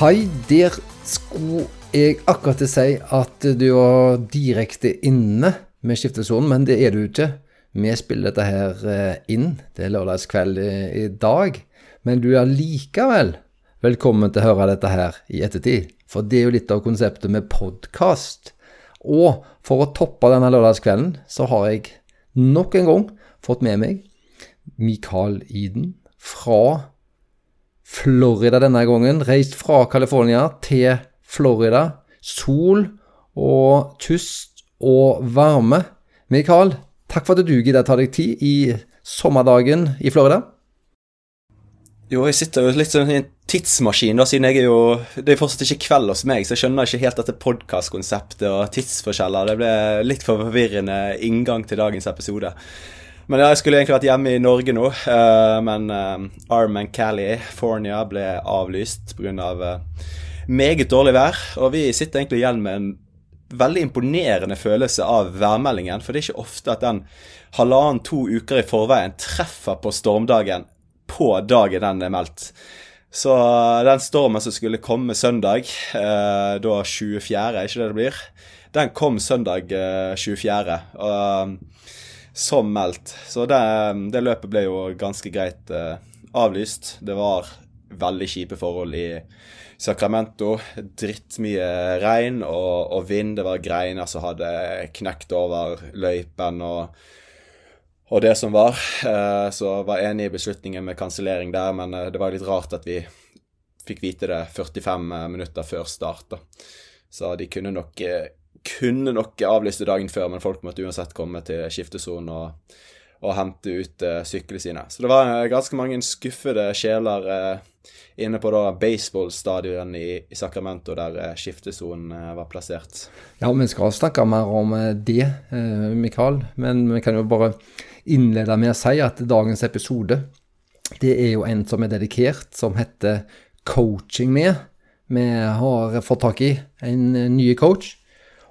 Hei, der skulle jeg akkurat til si at du var direkte inne med skiftesonen, men det er du ikke. Vi spiller dette her eh, inn. Det er lørdagskveld i, dag. Men du er likevel velkommen til å høre dette her i ettertid. For det er jo litt av konseptet med podkast. Og for å toppe denne lørdagskvelden, så har jeg nok en gang fått med meg Mikael Iden fra Florida denne gangen. Reist fra California til Florida. Sol og kyst og varme. Mikael, takk for at du gidder ta deg tid i sommerdagen i Florida. Jo, jeg sitter jo litt sånn i en tidsmaskin, da, siden jeg er jo Det er fortsatt ikke kveld hos meg, så jeg skjønner ikke helt dette podkastkonseptet og tidsforskjeller. Det ble litt for forvirrende inngang til dagens episode. Men ja, jeg skulle egentlig vært hjemme i Norge nå, uh, men uh, Arm and California ble avlyst pga. Av, uh, meget dårlig vær. Og vi sitter egentlig igjen med en veldig imponerende følelse av værmeldingen. For det er ikke ofte at den halvannen-to uker i forveien treffer på stormdagen på dagen den er meldt. Så den stormen som skulle komme søndag, eh, da 24., er ikke det det blir, den kom søndag eh, 24. Og, som meldt. Så det, det, løpet ble jo ganske greit eh, avlyst. Det var veldig kjipe forhold i Sacramento. Drittmye regn og, og, vind. Det var greiner som hadde knekt over løypen og, og det som var. Eh, så var enig i beslutningen med kansellering der, men eh, det var litt rart at vi fikk vite det 45 minutter før start. da. Så de kunne nok eh, kunne nok avlyst dagen før, men folk måtte uansett komme til skiftesonen og, og, hente ut uh, syklene sine. Så det var uh, ganske mange skuffede sjeler uh, inne på da baseballstadion i, i Sacramento, der uh, skiftesonen var plassert. Ja, vi skal snakke mer om det, Mikael, men vi kan jo bare innlede med å si at dagens episode det er jo en som er dedikert, som heter Coaching med. Vi har fått tak i en ny coach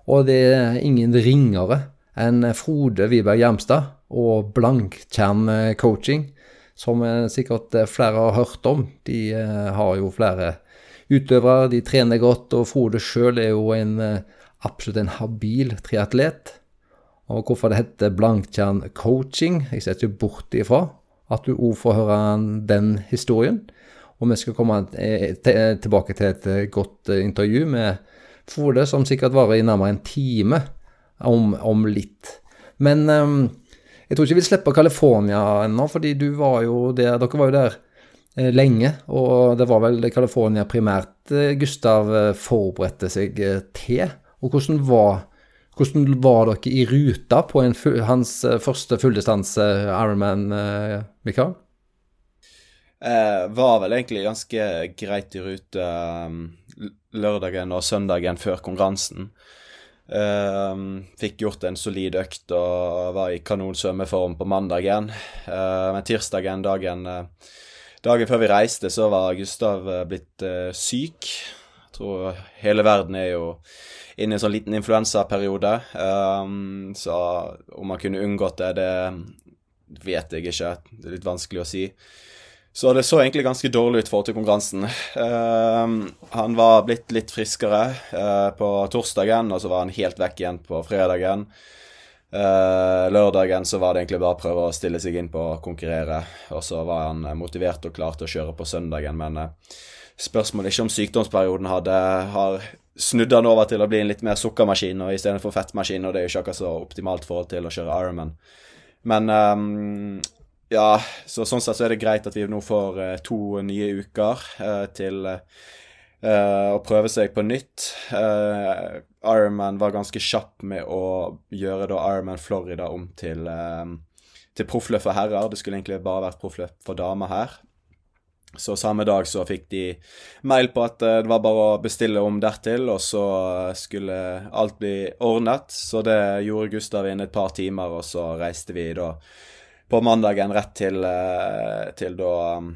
og det er ingen ringere enn Frode Wiberg Hjermstad og Blanktjern coaching, som sikkert flere har hørt om. De eh, har jo flere utøvere, de trener godt, og Frode sjøl er jo en, eh, absolutt en habil triatlet. Og hvorfor det heter Blanktjern coaching, jeg ser ikke bort ifra at du òg får høre den historien. Og vi skal komme eh, tilbake til et godt intervju med Frode, som sikkert varer i nærmere en time om, om litt. Men um, jeg tror ikke vi slipper California ennå, fordi du var jo der, dere var jo der eh, lenge. Og det var vel California primært eh, Gustav eh, forberedte seg eh, til. Og hvordan var, hvordan var dere i ruta på full, hans eh, første fulldistanse Ironman, Mikael? Var vel egentlig ganske greit i rute. Um lørdagen og søndagen før konkurransen. Uh, fikk gjort en solid økt og var i kanonsvømmeform på mandagen. Uh, men tirsdagen, dagen, uh, dagen før vi reiste, så var Gustav eh, blitt syk. Jeg tror hele verden er jo inne i en sånn liten influensaperiode. Um, så om man kunne unngått det, det vet jeg ikke. Det er litt vanskelig å si. Så det så egentlig ganske dårlig ut for til konkurransen. Uh, han var blitt litt friskere uh, på torsdagen, og så var han helt vekk igjen på fredagen. Uh, lørdagen så var det egentlig bare å prøve å stille seg inn på å konkurrere, og så var han motivert og klar til å kjøre på søndagen, men spørsmålet er ikke om sykdomsperioden hadde har snudd han over til å bli en litt mer sukkermaskin og istedenfor fettmaskin, og det er jo ikke akkurat så optimalt forhold til å kjøre Ironman. Men um, ja, så sånn sett så er det greit at vi nå får uh, to nye uker uh, til uh, å prøve seg på nytt. Ironman var ganske kjapp med å gjøre da Ironman Florida om til, til proffløp for herrer. Det skulle egentlig bare vært proffløp for damer her. Så samme dag så fikk de mail på at det var bare å bestille om dertil, og så skulle alt bli ordnet. Så det gjorde Gustav inn et par timer, og så reiste vi da på mandagen rett til, eh, til da um,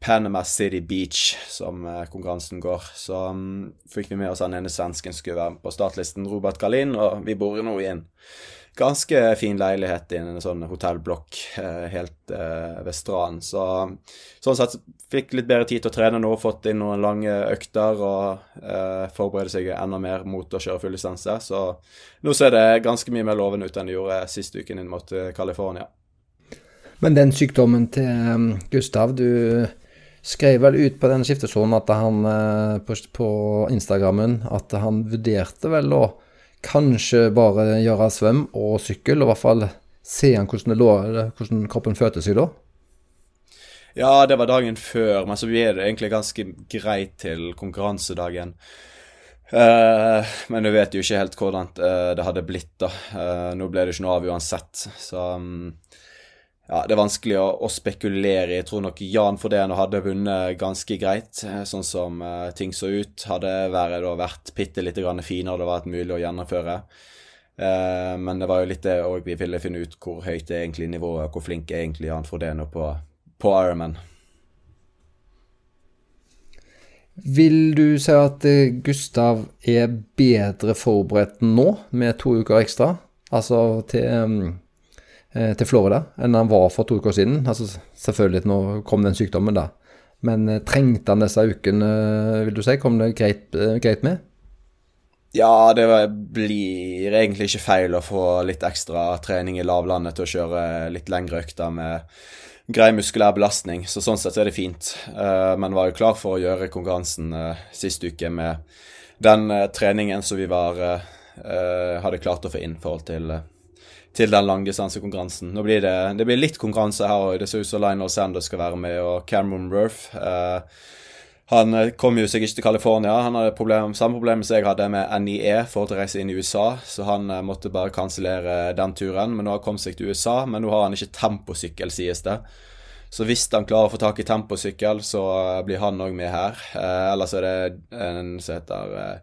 Panama City Beach, som eh, konkurransen går. Så um, fikk vi med oss han ene svensken skulle være på startlisten, Robert Galin, og vi bor nå i en ganske fin leilighet i en sånn hotellblokk eh, helt uh, ved stranden. Så sånn sett fikk litt bedre tid til å trene nå, fått inn noen lange økter og uh, forberede seg enda mer mot å kjøre full distanse. Så nå ser det ganske mye mer lovende ut enn det gjorde sist uken inn mot California. Men den sykdommen til Gustav, du skrev vel ut på den skiftesonen at han på, på Instagrammen at han vurderte vel å kanskje bare gjøre svøm og sykkel, og i hvert fall se han hvordan, lå, hvordan kroppen følte seg da? Ja, det var dagen før, men så blir det egentlig ganske greit til konkurransedagen. Uh, men du vet jo ikke helt hvordan uh, det hadde blitt, da. Uh, nå ble det ikke noe av uansett, så um, ja, det er vanskelig å, å, spekulere. Jeg tror nok Jan Fordeno hadde vunnet ganske greit, eh, sånn som uh, ting så ut. Hadde været da vært bitte litt finere det var mulig å gjennomføre. Uh, men det var jo litt det òg vi ville finne ut hvor høyt er egentlig nivået, hvor flink er egentlig Jan Fordeno på, på Ironman. Vil du si at Gustav er bedre forberedt nå, med to uker ekstra? Altså til um til Florida enn han var for to uker siden. Altså, selvfølgelig, nå kom den sykdommen, da. Men eh, trengte han disse ukene, vil du si? Kom det greit, eh, greit med? Ja, det blir egentlig ikke feil å få litt ekstra trening i lavlandet til å kjøre litt lengre økter med grei muskulær belastning. Så sånn sett er det fint. Men var jo klar for å gjøre konkurransen sist uke med den treningen som vi var hadde klart å få inn i forhold til til den langdistansekonkurransen. Nå blir det, det blir litt konkurranse her òg. Det ser ut som Lionel Sanders skal være med, og Cameron Rurf. Uh, han eh, kom jo seg ikke til California. Han hadde problem, samme problem som jeg hadde med NIE for å reise inn i USA, så han uh, måtte bare kansellere den turen. Men nå har han kommet seg til USA, men nå har han ikke temposykkel, sies det. Så hvis han klarer å få tak i temposykkel, så uh, blir han òg med her. ellers er det en som heter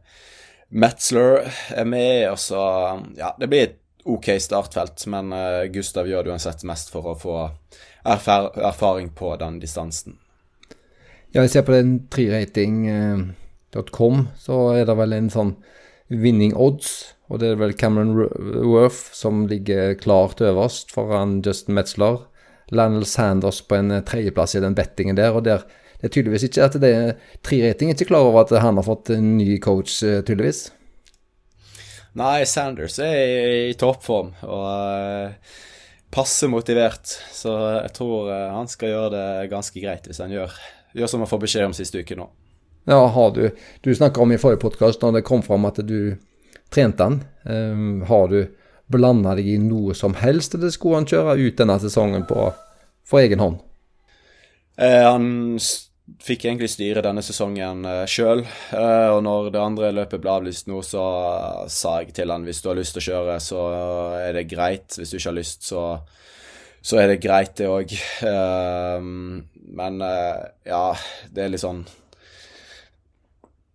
Metzler er med, og så Ja, det blir et OK startfelt, men uh, Gustav gjør det uansett mest for å få erfar erfaring på den distansen. Ja, jeg ser på den trirating.com, så er det vel en sånn winning odds. Og det er vel Cameron Worth som ligger klart øverst foran Justin Metzler. Lionel Sanders på en tredjeplass i den bettingen der. og der det er tydeligvis ikke at det er trirating ikke klar over at han har fått en ny coach, eh, tydeligvis. Nei, Sanders er i toppform og uh, passe motivert. Så jeg tror uh, han skal gjøre det ganske greit hvis han gjør, gjør som han får beskjed om siste uke nå. Ja, har du Du snakka om i forrige podkast når det kom fram at du trente han. Um, har du blanda deg i noe som helst, eller skulle han kjøre ut denne sesongen på, for egen hånd? Eh, han fikk egentlig styre denne sesongen uh, sjøl. Uh, og når det andre løpet ble avlyst nå, så uh, sa jeg til han hvis du har lyst til å kjøre, så er det greit. Hvis du ikke har lyst, så, så er det greit, det òg. men ja, det er litt sånn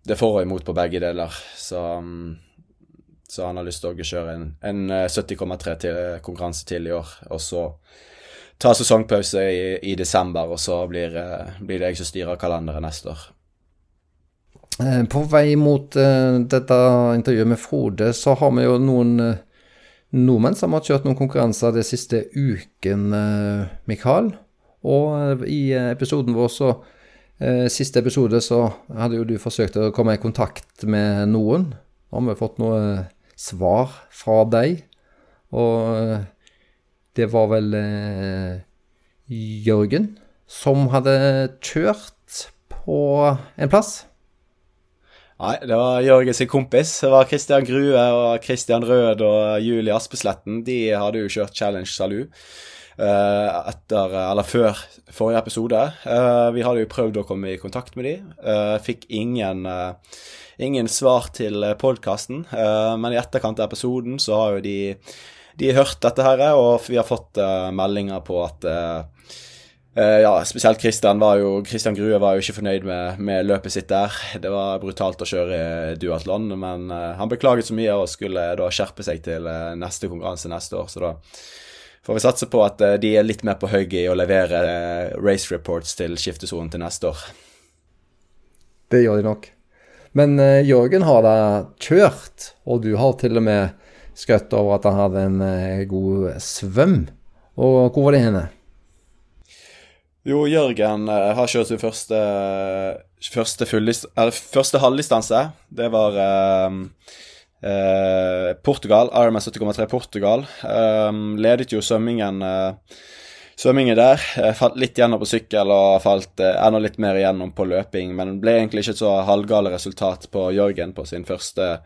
Det er for og imot på begge deler. Så, så han har lyst til å kjøre en, en 70,3 konkurranse til i år, og så ta sesongpause i, i desember, og så blir, eh, blir, det jeg som styrer kalenderen neste år. Eh, på vei mot uh, dette intervjuet med Frode, så har vi jo noen nordmenn som har kjørt noen konkurranser de siste uken, Mikael. Og i episoden vår så Siste episode så hadde jo du forsøkt å komme i kontakt med noen. Har vi fått noe svar fra deg? Og det var vel eh, Jørgen som hadde kjørt på en plass. Nei, det var Jørgen sin kompis. Det var Christian Grue og Christian Rød og Julie Aspesletten. De hadde jo kjørt Challenge Salu uh, etter, eller før forrige episode. Uh, vi hadde jo prøvd å komme i kontakt med de. Fikk ingen, ingen svar til podkasten, men i etterkant av episoden så har jo de de har hørt dette her, og vi har fått uh, meldinger på at uh, ja, spesielt Christian var jo Christian Grue var jo ikke fornøyd med, med løpet sitt der. Det var brutalt å kjøre duatlon, men han beklaget så mye og skulle da skjerpe seg til neste konkurranse neste år. Så da får vi satse på at de er litt mer på hugget i å levere race reports til skiftesonen til neste år. Det gjør de nok. Men Jørgen har da kjørt, og du har til og med skrøt over at han hadde en eh, god svøm. Og hvor var det henne? Jo, Jørgen uh, har kjørt sin første, første, første halvdistanse. Det var uh, uh, Portugal. Ironman 70,3 Portugal. ledet jo svømmingen svømmingen der. Falt litt gjennom på sykkel og falt enda litt mer igjennom på løping, men ble egentlig ikke et så halvgale resultat på Jørgen på sin første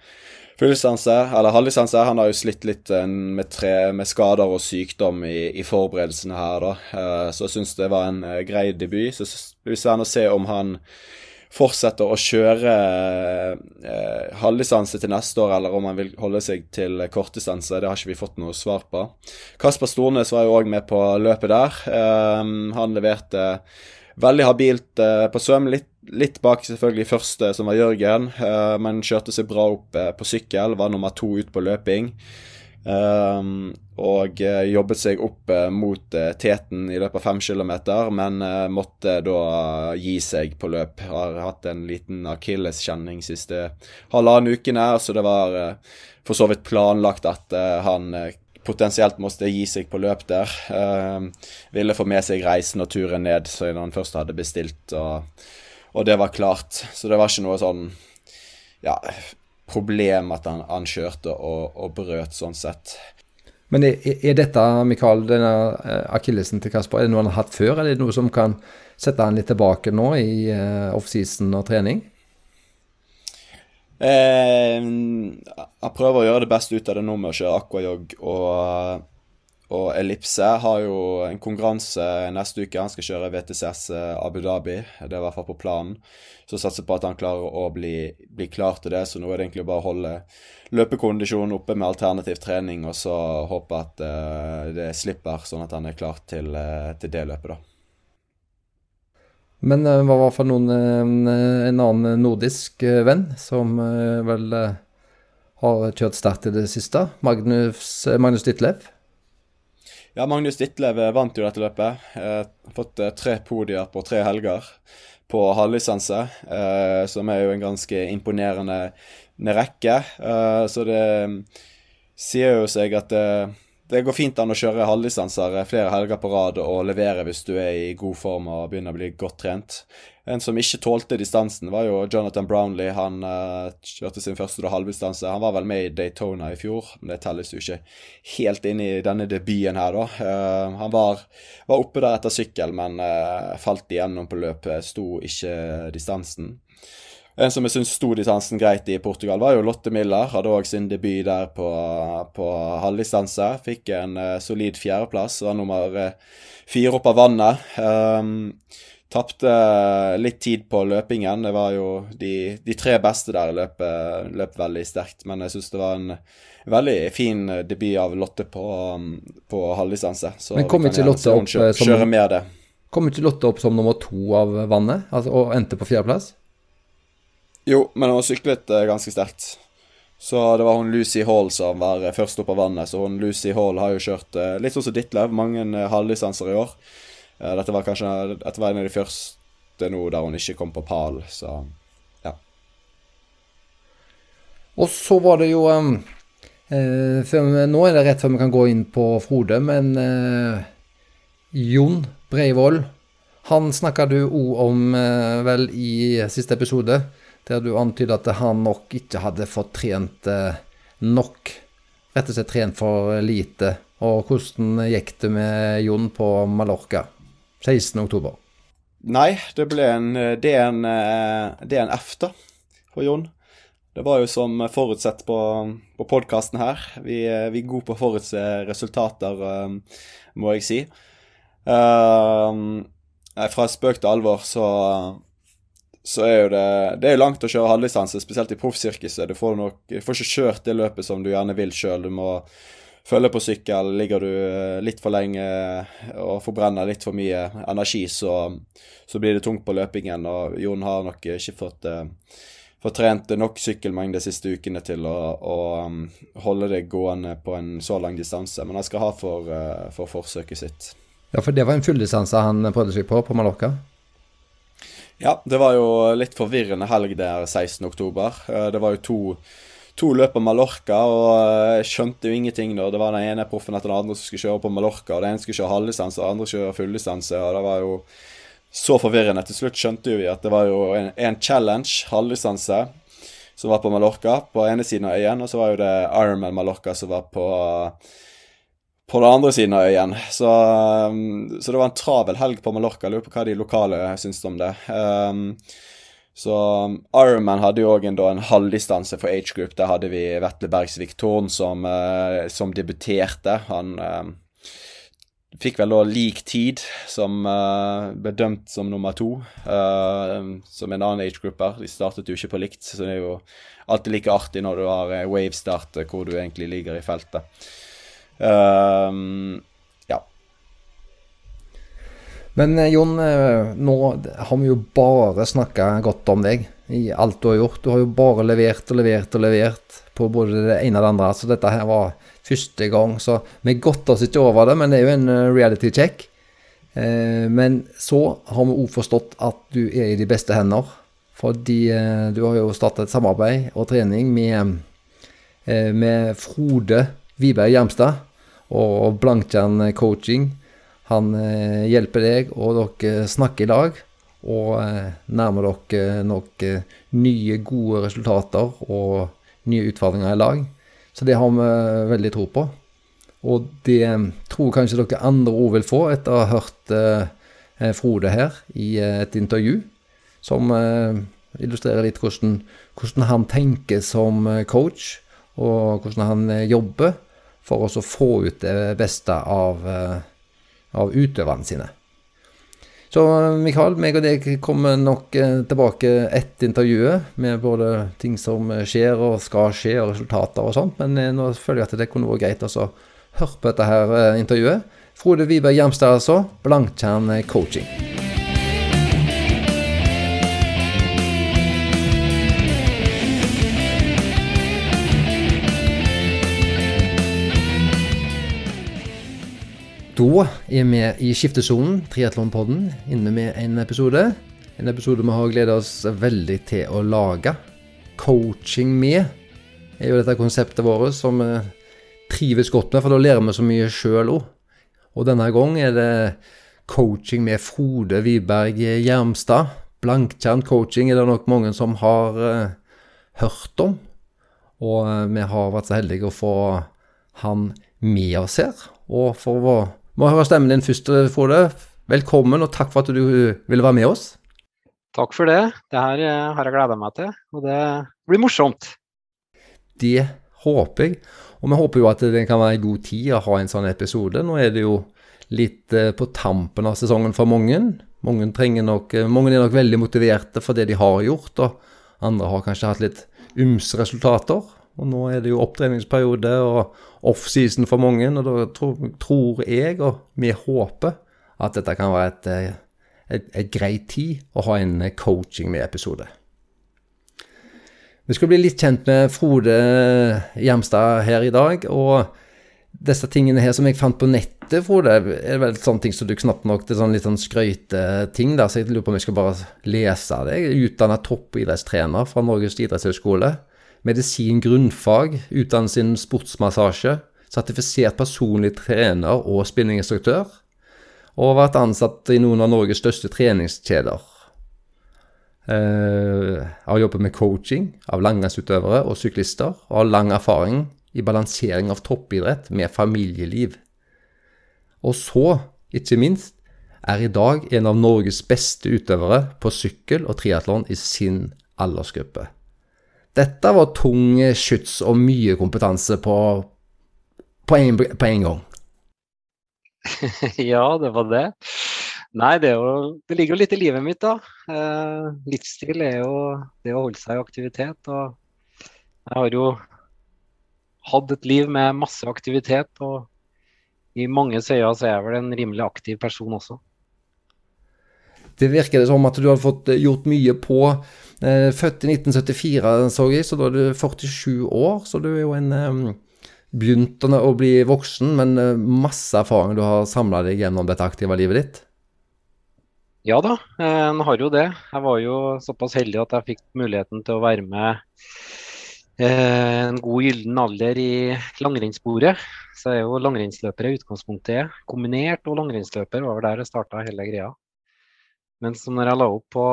fulldistanse, eller halvdistanse. Han har jo slitt litt eh, med, tre, med skader og sykdom i, i forberedelsene her, da. Uh, så jeg syns det var en uh, grei debut. Så det blir spennende å se om han fortsetter å kjøre halvdistanse til neste år, eller om han vil holde seg til kortdistanse. Det har ikke vi fått noe svar på. Kasper Stornes var jo òg med på løpet der. han leverte veldig habilt på svøm. Litt Litt bak selvfølgelig første, som var Jørgen, uh, men kjørte seg bra opp uh, på sykkel. Var nummer to ut på løping. Um, og uh, jobbet seg opp mot teten i løpet av fem kilometer, men måtte da gi seg på løp. Har hatt en liten akilleskjenning siste halvannen ukene, så det var for så vidt planlagt at han potensielt måtte gi seg på løp der. ville få med seg reisen og turen ned, så han først hadde bestilt. og og det var klart. Så det var ikke noe sånn ja, problem at han, han kjørte og, og, brøt sånn sett. Men er, er dette, Mikael, denne eh, akillesen til Kasper, er det noe han har hatt før, eller er det noe som kan sette han litt tilbake nå i uh, offseason og trening? Eh, jeg prøver å gjøre det beste ut av det nå med å kjøre aquajog og og Ellipse har jo en konkurranse neste uke. Han skal kjøre VTCS eh, Abu Dhabi. Det er i hvert fall på planen. Så satser på at han klarer å bli, bli, klar til det. Så nå er det egentlig bare å holde løpekondisjonen oppe med alternativ trening, og så håpe at uh, det slipper, sånn at han er klar til, uh, til det løpet, da. Men uh, var fall noen, en annen nordisk venn som vel har kjørt sterkt i det siste. Magnus, Magnus Ditlev. Ja, Magnus Ditlev vant jo dette løpet. Eh, fått eh, tre podier på tre helger på halvlisense, eh, som er jo en ganske imponerende rekke. Eh, så det mm, sier jo seg at det, det går fint an å kjøre halvlisenser flere helger på rad og levere hvis du er i god form og begynner å bli godt trent. En som ikke tålte distansen, var jo Jonathan Brownlee. Han uh, kjørte sin første halvdistanse. Han var vel med i Daytona i fjor, men det telles jo ikke helt inn i denne debuten her, da. Uh, han var, var, oppe der etter sykkel, men uh, falt igjennom på løpet. Sto ikke distansen. En som jeg syns sto distansen greit i Portugal, var jo Lotte Miller. Hadde òg sin debut der på, på halvdistanse. Fikk en solid fjerdeplass. Var nummer fire opp av vannet. Um, Tapte litt tid på løpingen. Det var jo de, de tre beste der løp, løp veldig sterkt. Men jeg syns det var en veldig fin debut av Lotte på, på halvdistanse. Men kom ikke Lotte opp kjøre, som, kjøre mer det. Kom ikke Lotte opp som nummer to av vannet, altså, og endte på fjerdeplass? Jo, men hun syklet eh, ganske sterkt. Så det var hun Lucy Hall som var først opp av vannet. Så hun Lucy Hall har jo kjørt eh, litt sånn som Ditlev, mange eh, halvdistanser i år. Dette var kanskje dette var en av de første nå der hun ikke kom på pall, så ja. Og så var det jo eh, for, Nå er det rett før vi kan gå inn på Frode, men eh, Jon Breivoll, han snakka du òg om eh, vel i siste episode, der du antyda at han nok ikke hadde fått trent eh, nok. Rett og slett trent for lite. Og hvordan gikk det med Jon på Mallorca? 16. oktober. Nei, det ble en DN, DNF, da, for Jon. Det var jo som forutsett på, på podkasten her. Vi, vi, er gode på å forutse resultater, eh, må jeg si. Uh, fra spøk til alvor så, så er jo det Det er jo langt å kjøre halvdistanse, spesielt i proffsirkuset. Du får, du får ikke kjørt det løpet som du gjerne vil sjøl. Du må følger på sykkel, ligger du eh, litt for lenge og forbrenner litt for mye energi, så, så blir det tungt på løpingen. Og Jon har nok ikke fått, uh, fått trent nok sykkelmengde de siste ukene til å, å um, holde det gående på en så lang distanse. Men han skal ha for, for forsøket sitt. Ja, for det var en fulldistanse han prøvde seg på på Mallorca? Ja, det var jo litt forvirrende helg der 16.10. Det var jo to to løp på Mallorca, og jeg skjønte jo ingenting da. Det var den ene proffen etter den andre som skulle kjøre på Mallorca, og den ene skulle kjøre halvdistanse, og den andre kjøre fulldistanse, og det var jo så forvirrende. Til slutt skjønte vi at det var jo en, en challenge, halvdistanse, som var på Mallorca, på ene siden av øyen, og så var jo det Ironman Mallorca som var på på den andre siden av øyen. Så, um, så, det var en travel helg på Mallorca. Lurer på hva de lokale syns om det. Um, så um, Ironman hadde jo òg en, en halvdistanse for age group. Der hadde vi Vetle Bergsvik Tårn som, uh, som debuterte. Han uh, fikk vel da lik tid, som uh, ble dømt som nummer to. Uh, som en annen age grouper. De startet jo ikke på likt, så det er jo alltid like artig når du har wave-start hvor du egentlig ligger i feltet. Uh, men eh, Jon, eh, nå har vi jo bare snakka godt om deg i alt du har gjort. Du har jo bare levert og levert og levert på både det ene og det andre. Så dette her var første gang, så vi godter oss ikke over det, men det er jo en eh, reality check. Men så har vi òg forstått at du er i de beste hender. Fordi du har jo startet et samarbeid og trening med, med Frode Viberg Jermstad og Blankjern coaching han eh, hjelper deg, og dere snakker i lag. Og eh, nærmer dere nok eh, nye, gode resultater og nye utfordringer i lag. Så det har vi veldig tro på. Og det tror kanskje dere andre òg vil få etter å ha hørt Frode her i et intervju, som illustrerer litt hvordan, hvordan han tenker som coach, og hvordan han jobber for å få ut det beste av av utøverne sine. Så Mikael, meg og deg kommer nok eh, tilbake etter intervjuet med både ting som skjer og skal skje, og resultater og sånt. Men eh, nå føler jeg at det kunne vært greit å høre på dette her eh, intervjuet. Frode Wiberg Hjermstad, altså. Blanktjern coaching. Da er vi i skiftesonen, Triatlonpodden, inne med en episode. En episode vi har gleda oss veldig til å lage. Coaching med er jo dette konseptet vårt som vi trives godt med, for da lærer vi så mye sjøl òg. Og denne gang er det coaching med Frode Wiberg Gjermstad. Blanktjern coaching er det nok mange som har uh, hørt om. Og uh, vi har vært så heldige å få han med oss her. Og for å må høre stemmen din først, Frode. Velkommen, og takk for at du ville være med oss. Takk for det. Det her eh, har jeg gleda meg til, og det blir morsomt. Det håper jeg. Og vi håper jo at det kan være i god tid å ha en sånn episode. Nå er det jo litt eh, på tampen av sesongen for mange. Mange, nok, eh, mange er nok veldig motiverte for det de har gjort, og andre har kanskje hatt litt ymse resultater. Og nå er det jo opptreningsperiode og offseason for mange, og da tror, jeg, og vi håper, at dette kan være et, eh, et, et greit tid å ha en coaching med episode. Vi skal bli litt kjent med Frode Hjermstad her i dag. og disse tingene her som jeg fant på nettet, Frode, er vel sånne ting som du knapt nok er sånn litt sånn skrøyteting, så jeg lurer på om jeg skal bare lese det. Jeg er utdanna toppidrettstrener fra Norges idrettshøgskole medisin grunnfag, utdannelse innen sportsmassasje, sertifisert personlig trener og spinninginstruktør, og vært ansatt i noen av Norges største treningskjeder. Uh, har jobbet med coaching av langrennsutøvere og syklister, og har lang erfaring i balansering av toppidrett med familieliv. Og så, ikke minst, er i dag en av Norges beste utøvere på sykkel og triatlon i sin aldersgruppe. Dette var tung skyts og mye kompetanse på, på, en, på en gang. ja, det var det. Nei, det, jo, det, ligger jo litt i livet mitt, da. Eh, livsstil er jo det å holde seg i aktivitet. Og jeg har jo hatt et liv med masse aktivitet, og i mange øyne så er jeg vel en rimelig aktiv person også. Det virker det som at du har fått gjort mye på Eh, født i 1974, så jeg, så da er du 47 år. Så du er jo en um, Begynt å bli voksen, men masse erfaring du har samla deg gjennom dette aktive livet ditt? Ja da, en har jo det. Jeg var jo såpass heldig at jeg fikk muligheten til å være med eh, en god gyllen alder i langrennssporet. Så jeg er jo langrennsløper i utgangspunktet kombinert og langrennsløper var der det starta hele greia. Men når jeg la opp på,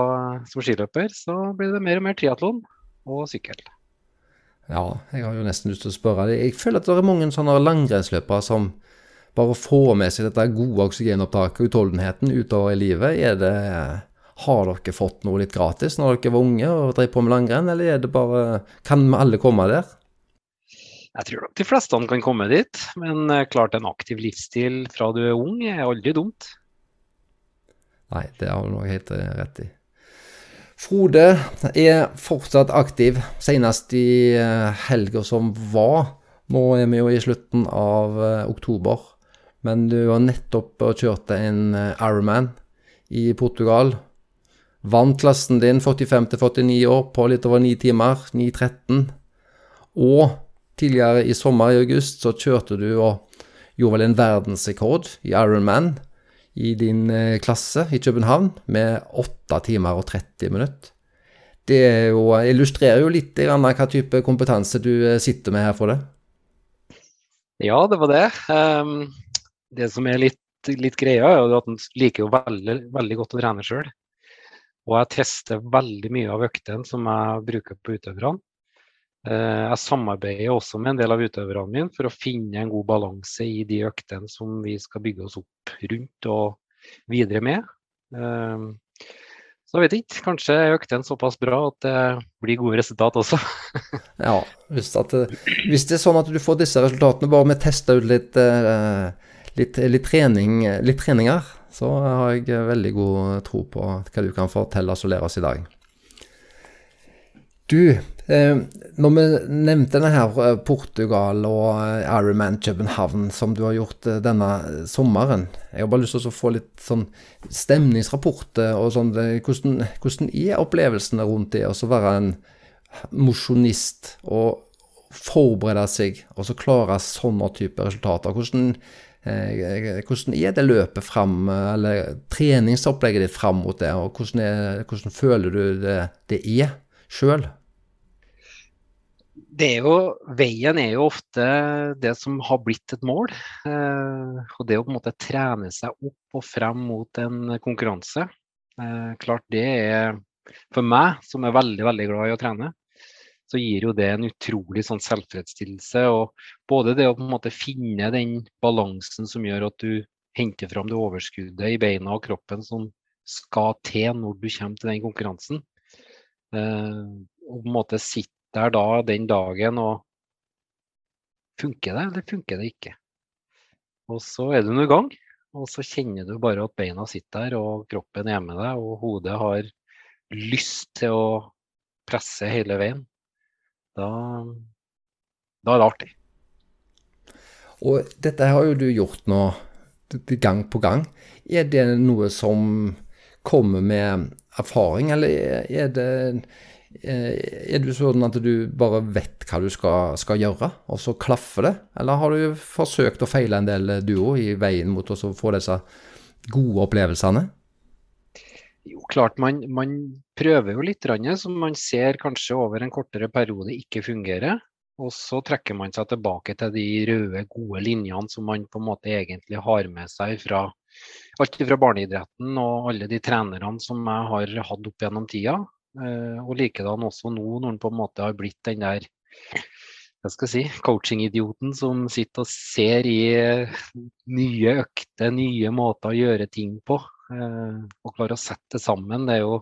som skiløper, så blir det mer og mer triatlon og sykkel. Ja, jeg har jo nesten lyst til å spørre deg. Jeg føler at det er mange sånne langrennsløpere som bare får med seg dette gode oksygenopptaket og utholdenheten utover i livet. Er det, har dere fått noe litt gratis når dere var unge og drev på med langrenn, eller er det bare Kan vi alle komme der? Jeg tror nok de fleste kan komme dit, men eh, klart en aktiv livsstil fra du er ung er aldri dumt. Nei, det har du nok helt eh, rett i. Frode er fortsatt aktiv, senest i eh, helga som var. Nå er vi jo i slutten av eh, oktober, men du har nettopp kjørt en Ironman i Portugal. Vant klassen din 45 49 år på litt over 9 timer, 9.13. Og tidligere i sommer, i august, så kjørte du og gjorde vel en verdensrekord i Ironman i din eh, klasse i København med 8 timer og 30 minutter. Det jo, illustrerer jo litt hva type kompetanse du eh, sitter med her for det. Ja, det var det. Um, det som er litt, litt greia, er at en liker jo veldig, veldig godt å trene sjøl. Og jeg tester veldig mye av øktene som jeg bruker på utøverne. Uh, jeg samarbeider også med en del av utøverne mine for å finne en god balanse i de øktene som vi skal bygge oss opp rundt og videre med. Ehm, så jeg vet ikke, kanskje er øktene såpass bra at det blir gode resultat også. ja, hvis, at, hvis, det er sånn at du får disse resultatene bare med å teste ut litt, eh, litt, litt, trening, litt treninger, så har jeg veldig god tro på hva du kan fortelle oss og lære oss i dag. Du, Eh, når vi nevnte denne her eh, Portugal og eh, Ironman København som du har gjort denne sommeren Jeg har bare lyst til å få litt sånn stemningsrapporter og sånn. Hvordan, hvordan er opplevelsene rundt det å være en mosjonist og forberede seg og så klare sånne type resultater? Hvordan, hvordan er det løpet fram, eller treningsopplegget ditt fram mot det? og Hvordan, er, hvordan føler du det, det er sjøl? veien er jo ofte det som har blitt et mål. Eh, og det å på en måte trene seg opp og frem mot en konkurranse. Eh, klart det er For meg, som er veldig veldig glad i å trene, så gir jo det en utrolig sånn selvfredsstillelse. Og både det å på en måte finne den balansen som gjør at du henter fram det overskuddet i beina og kroppen som skal til når du kommer til den konkurransen. Eh, og på en måte sitte der da den dagen og Funker det, eller funker det ikke? Og så er du nå i gang, og så kjenner du bare at beina sitter der, og kroppen er med deg, og hodet har lyst til å presse hele veien. Da, da er det artig. Og dette har jo du gjort nå gang på gang. Er det noe som kommer med erfaring, eller er det Eh, er du sånn at du bare vet hva du skal, skal, gjøre, og så klaffer det? Eller har du forsøkt å feile en del, du òg, i veien mot å få disse gode opplevelsene? Jo, klart man, man prøver jo litt, som man ser kanskje over en kortere periode ikke fungerer. Og så trekker man seg tilbake til de røde, gode linjene som man på en måte egentlig har med seg fra alt fra barneidretten og alle de trenerne som jeg har hatt opp gjennom tida. Eh, og likedan også nå, når han på en måte har blitt den der jeg skal si, coaching-idioten som sitter og ser i eh, nye økter, nye måter å gjøre ting på. Eh, og klarer å sette det sammen. Det er jo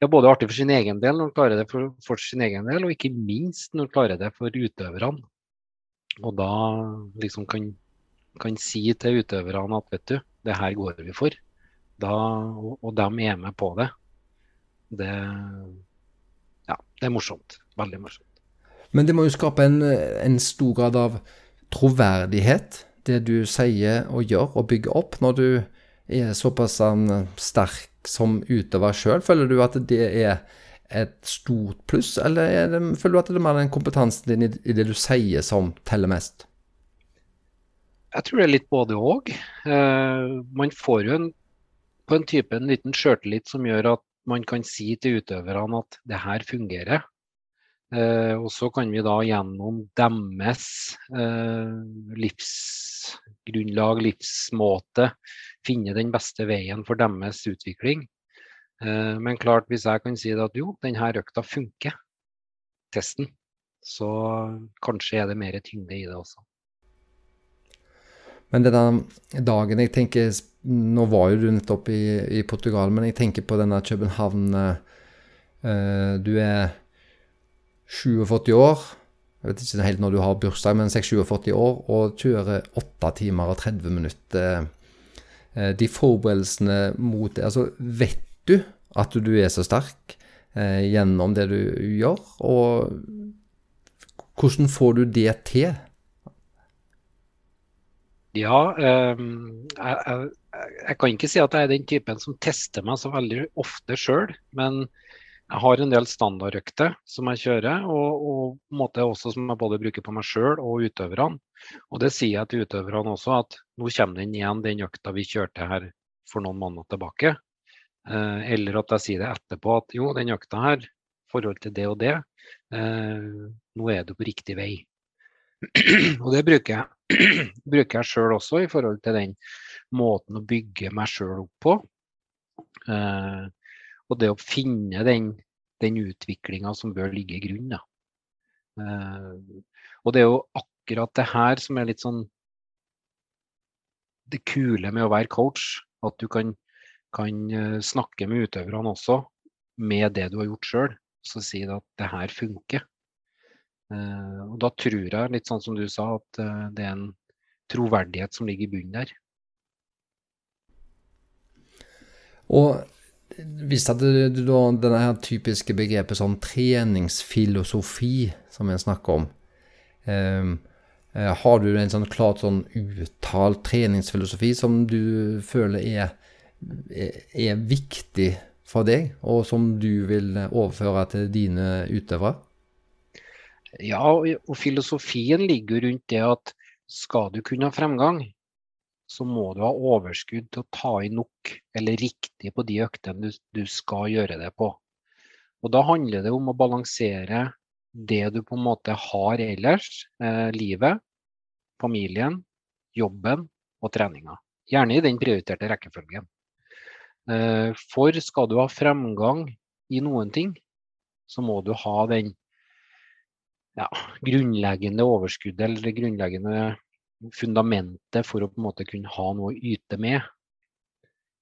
ja, både artig for sin egen del når han klarer det for, for, sin egen del, og ikke minst når han klarer det for utøverne. Og da liksom kan, kan si til utøverne at vet du, det her går vi for. Da, og, og de er med på det det, ja, det er morsomt. Veldig morsomt. Men det må jo skape en, en stor grad av troverdighet, det du sier og gjør og bygger opp, når du er såpass sterk som utøver sjøl. Føler du at det er et stort pluss, eller det, føler du at det er mer den kompetansen din i, i, det du sier som teller mest? Jeg tror det er litt både òg. Uh, man får jo en, på en type en liten sjøltillit som gjør at man kan si til utøverne at det her fungerer. Eh, og så kan vi da gjennom deres eh, livsgrunnlag, livsmåte, finne den beste veien for deres utvikling. Eh, men klart, hvis jeg kan si at jo, denne økta funker, testen, så kanskje er det mer tyngde i det også. Men denne dagen jeg tenker, Nå var jo du nettopp i, i Portugal, men jeg tenker på denne København uh, Du er 47 år. Jeg vet ikke helt når du har bursdag, men 46-47 år, og kjører 8 timer og 30 minutter. Uh, de forberedelsene mot det Altså, vet du at du er så sterk uh, gjennom det du gjør? Og hvordan får du det til? Ja, um, jeg, jeg, jeg, kan ikke si at jeg er den typen som tester meg så veldig ofte sjøl. Men jeg har en del standardøkter som jeg kjører, og, og måte også som jeg både bruker på meg sjøl og utøverne. Og det sier jeg til utøverne også, at nå kommer den igjen, den økta vi kjørte her for noen måneder tilbake. Uh, eller at jeg sier det etterpå at jo, den økta her, forhold til det og det, uh, nå er du på riktig vei. Og det bruker jeg bruker jeg sjøl også i forhold til den måten å bygge meg sjøl opp på. Eh, og det å finne den, den utviklinga som bør ligge i grunnen. Eh, og det er jo akkurat det her som er litt sånn det kule med å være coach. At du kan, kan eh, snakke med utøverne også med det du har gjort sjøl. Så si at det her funker. Eh, og da tror jeg, litt sånn som du sa, at eh, det er en troverdighet som ligger i bunnen der. Og hvis at du da denne her typiske begrepet sånn treningsfilosofi som en snakker om eh, Har du en sånn klart sånn uttalt treningsfilosofi som du føler er, er, er viktig for deg, og som du vil overføre til dine utøvere? Ja, og filosofien ligger rundt det at skal du kunne ha fremgang, så må du ha overskudd til å ta i nok eller riktig på de øktene du, du skal gjøre det på. Og da handler det om å balansere det du på en måte har ellers, eh, livet, familien, jobben og treninga. Gjerne i den prioriterte rekkefølgen. Eh, for skal du ha fremgang i noen ting, så må du ha den ja, grunnleggende overskuddet eller det grunnleggende fundamentet for å på en måte kunne ha noe å yte med.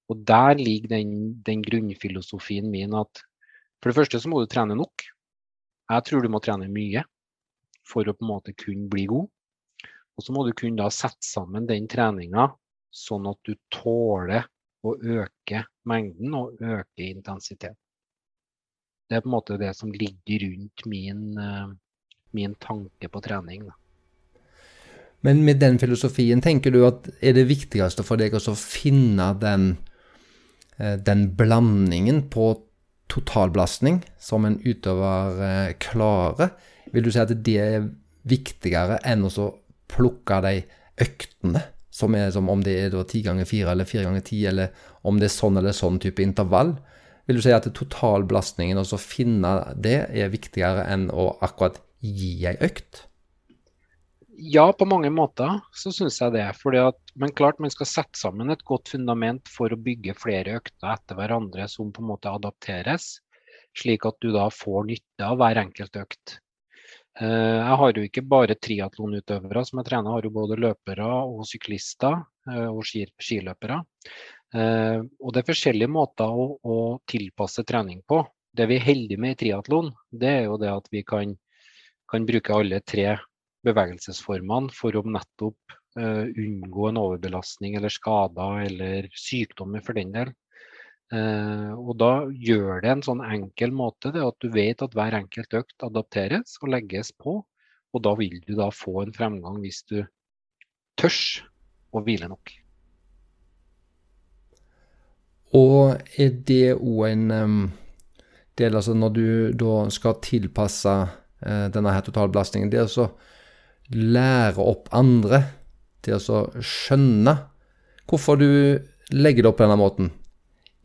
Og der ligger den, den, grunnfilosofien min at for det første så må du trene nok. Jeg tror du må trene mye for å på en måte kunne bli god. Og så må du kunne da sette sammen den treninga sånn at du tåler å øke mengden og øke intensitet. Det er på en måte det som ligger rundt min, uh, min tanke på trening. Da. Men med den filosofien, tenker du at er det viktigste for deg å finne den, eh, den blandingen på totalbelastning som en utøver eh, klarer? Vil du si at det er viktigere enn å plukke de øktene, som er som om det er ti ganger fire eller fire ganger ti, eller om det er sånn eller sånn type intervall? Vil du si at totalbelastningen, og finne det, er viktigere enn å akkurat gi ei økt? Ja, på mange måter så syns jeg det. At, men klart man skal sette sammen et godt fundament for å bygge flere økter etter hverandre som på en måte adapteres, slik at du da får nytte av hver enkelt økt. Eh, jeg har jo ikke bare triatlonutøvere som jeg trener, jeg har jo både løpere og syklister eh, og skiløpere. Eh, og det er forskjellige måter å, å tilpasse trening på. Det vi er heldige med i triatlon, det er jo det at vi kan kan bruke alle tre bevegelsesformene for å nettopp uh, unngå en overbelastning eller skader eller sykdommer for den del. Uh, og da gjør det en sånn enkel måte det at du vet at hver enkelt økt adapteres og legges på. Og da vil du da få en fremgang hvis du tørs å hvile nok. Og er det òg en um, del, altså når du da skal tilpasse denne her totalbelastningen. Det å lære opp andre til å skjønne hvorfor du legger det opp på denne måten.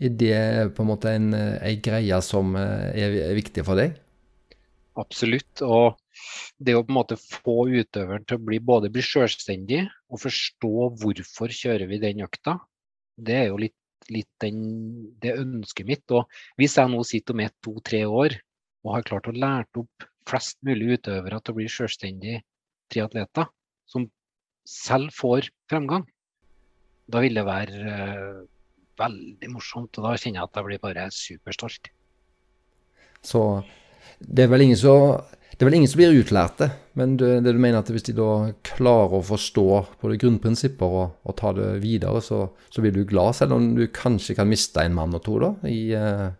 Er det på en måte en, en greie som er, er viktig for deg? absolutt. Og det å på en måte få utøveren til å bli, både bli selvstendig og forstå hvorfor kjører vi den økta, det er jo litt, litt den, det ønsket mitt. Og hvis jeg nå sitter om ett, to, tre år og har klart å lære opp flest mulig utøvere til å bli selvstendige triatleter, som selv får fremgang, da vil det være uh, veldig morsomt. Og da kjenner jeg at jeg blir bare superstolt. Så det er vel ingen som det er vel ingen som blir utlærte, men det, det, du mener at hvis de da klarer å forstå både grunnprinsipper og, og ta det videre, så, så, blir du glad, selv om du kanskje kan miste en mann og to da, i, uh,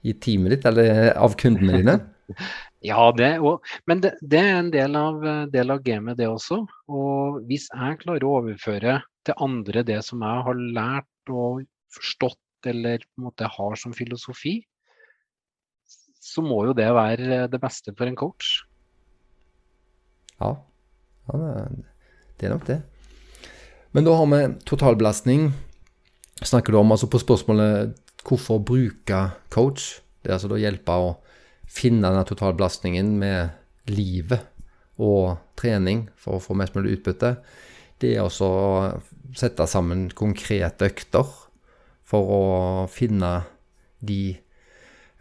i teamet ditt, eller av kundene dine? ja, det, og, men det, det, er en del av, del av gamet, det også. Og hvis jeg klarer å overføre til andre det som jeg har lært og forstått, eller på en måte har som filosofi, så må jo det være det beste for en coach. Ja, ja det er nok det. Men da har vi totalbelastning. Snakker du om altså på spørsmålet hvorfor bruke coach? Det er altså da hjelpe å finne denne totalbelastningen med livet og trening for å få mest mulig utbytte. Det er også å sette sammen konkrete økter for å finne de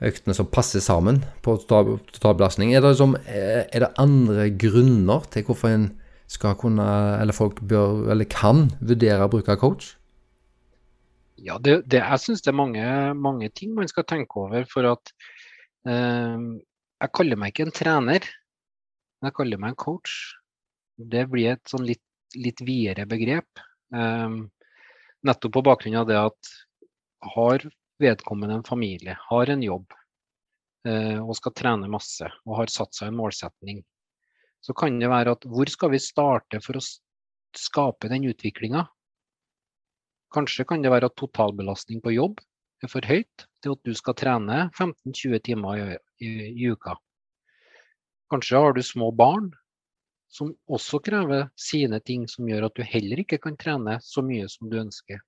øktene som passer sammen på totalbelastning. Er liksom, er det andre grunner til hvorfor en skal kunne, eller folk bør, eller kan, vurdere å bruke coach? Ja, det, det, jeg syns det er mange, mange, ting man skal tenke over. For at jeg kaller meg ikke en trener, men jeg kaller meg en coach. Det blir et sånn litt, litt videre begrep. Eh, nettopp på bakgrunn av det at har vedkommende en familie, har en jobb eh, og skal trene masse og har satt seg en målsetning, så kan det være at hvor skal vi starte for å skape den utviklinga? Kanskje kan det være at totalbelastning på jobb er for høyt til at du skal trene 15-20 timer i, i, i uka. Kanskje har du små barn som også krever sine ting som gjør at du heller ikke kan trene så mye som du ønsker.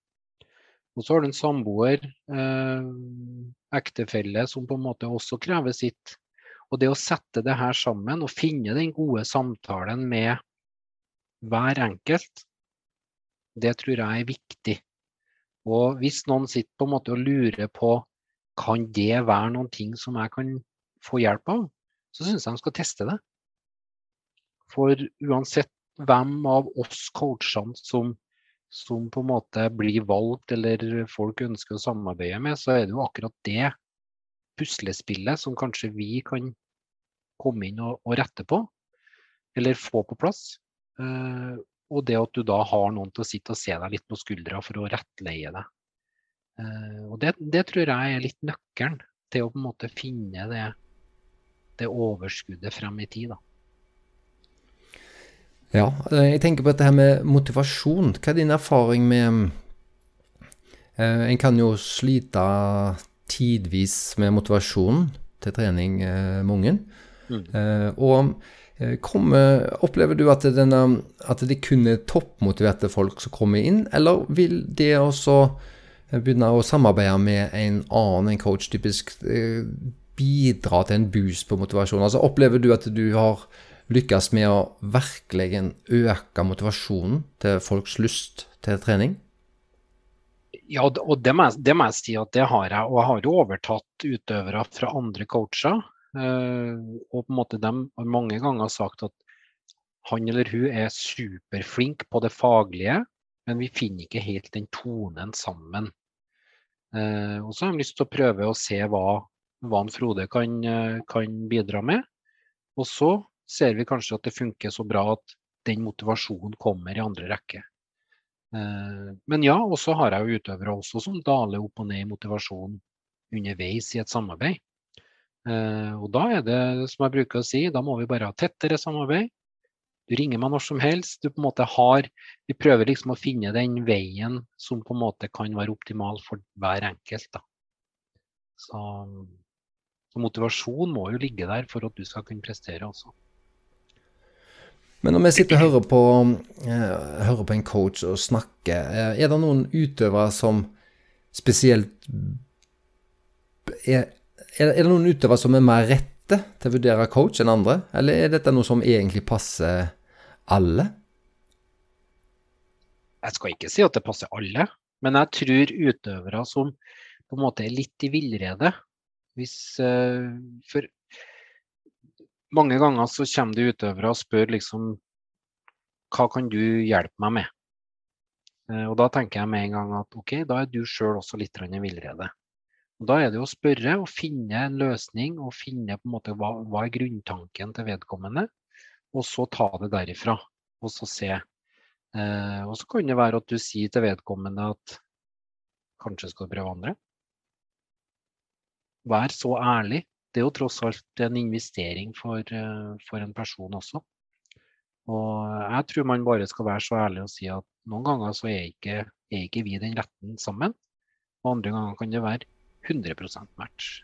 Og så har du en samboer, eh, ektefelle, som på en måte også krever sitt. Og det å sette det her sammen og finne den gode samtalen med hver enkelt, det tror jeg er viktig. Og hvis noen sitter på en måte og lurer på kan det være noen ting som jeg kan få hjelp av, så syns jeg de skal teste det. For uansett hvem av oss coachene som som på en måte blir valgt eller folk ønsker å samarbeide med, så er det jo akkurat det puslespillet som kanskje vi kan komme inn og, og rette på, eller få på plass. Og det at du da har noen til å sitte og se deg litt på skuldra for å rettleie deg. Uh, og det, det, tror jeg er litt nøkkelen til å på en måte finne det, det overskuddet frem i tid. da. Ja, eh, jeg tenker på dette her med motivasjon. Hva er din erfaring med eh, En kan jo slite tidvis med motivasjonen til trening, eh, ungen. Mm. Eh, og eh, kommer, opplever du at, denne, at, det kun er toppmotiverte folk som kommer inn, eller vil det også eh, begynne å samarbeide med en annen en coach, typisk bidra til en boost på motivasjon? Altså Opplever du at du har lykkes med å virkelig øke motivasjonen til folks lyst til trening? Ja, og det må, jeg, det må jeg si at det har jeg. Og jeg har jo overtatt utøvere fra andre coacher. Eh, og på en måte de har mange ganger sagt at han eller hun er superflink på det faglige, men vi finner ikke helt den tonen sammen. Eh, og så har de lyst til å prøve å se hva, hva Frode kan, eh, kan bidra med. Og så ser vi kanskje at det funker så bra at den motivasjonen kommer i andre rekke. Men ja, og så har jeg jo utøvere også som daler opp og ned i motivasjon underveis i et samarbeid. Eh, og da er det, som jeg bruker å si, da må vi bare ha tettere samarbeid. Du ringer meg når som helst. Du på en måte har Vi prøver liksom å finne den veien som på en måte kan være optimal for hver enkelt. da. Så, så motivasjon må jo ligge der for at du skal kunne prestere også. Men når vi sitter og hører på, uh, hører på en coach og snakker, uh, er det noen utøvere som spesielt er, er, det noen utøvere som er mer rette til å vurdere coach enn andre, eller er dette noe som egentlig passer alle? Jeg skal ikke si at det passer alle, men jeg tror utøvere som på en måte er litt i villrede hvis, uh, For mange ganger så kommer det utøvere og spør liksom Hva kan du hjelpe meg med? Uh, og da tenker jeg med en gang at OK, da er du sjøl også litt i villrede. Da er det å spørre og finne en løsning og finne på en måte hva, hva er grunntanken til vedkommende, og så ta det derifra. Og så se. Eh, og så kan det være at du sier til vedkommende at kanskje skal du prøve andre. Vær så ærlig. Det er jo tross alt en investering for, uh, for en person også. Og jeg tror man bare skal være så ærlig og si at noen ganger så er ikke, er ikke vi den retten sammen. Og andre ganger kan det være 100 match.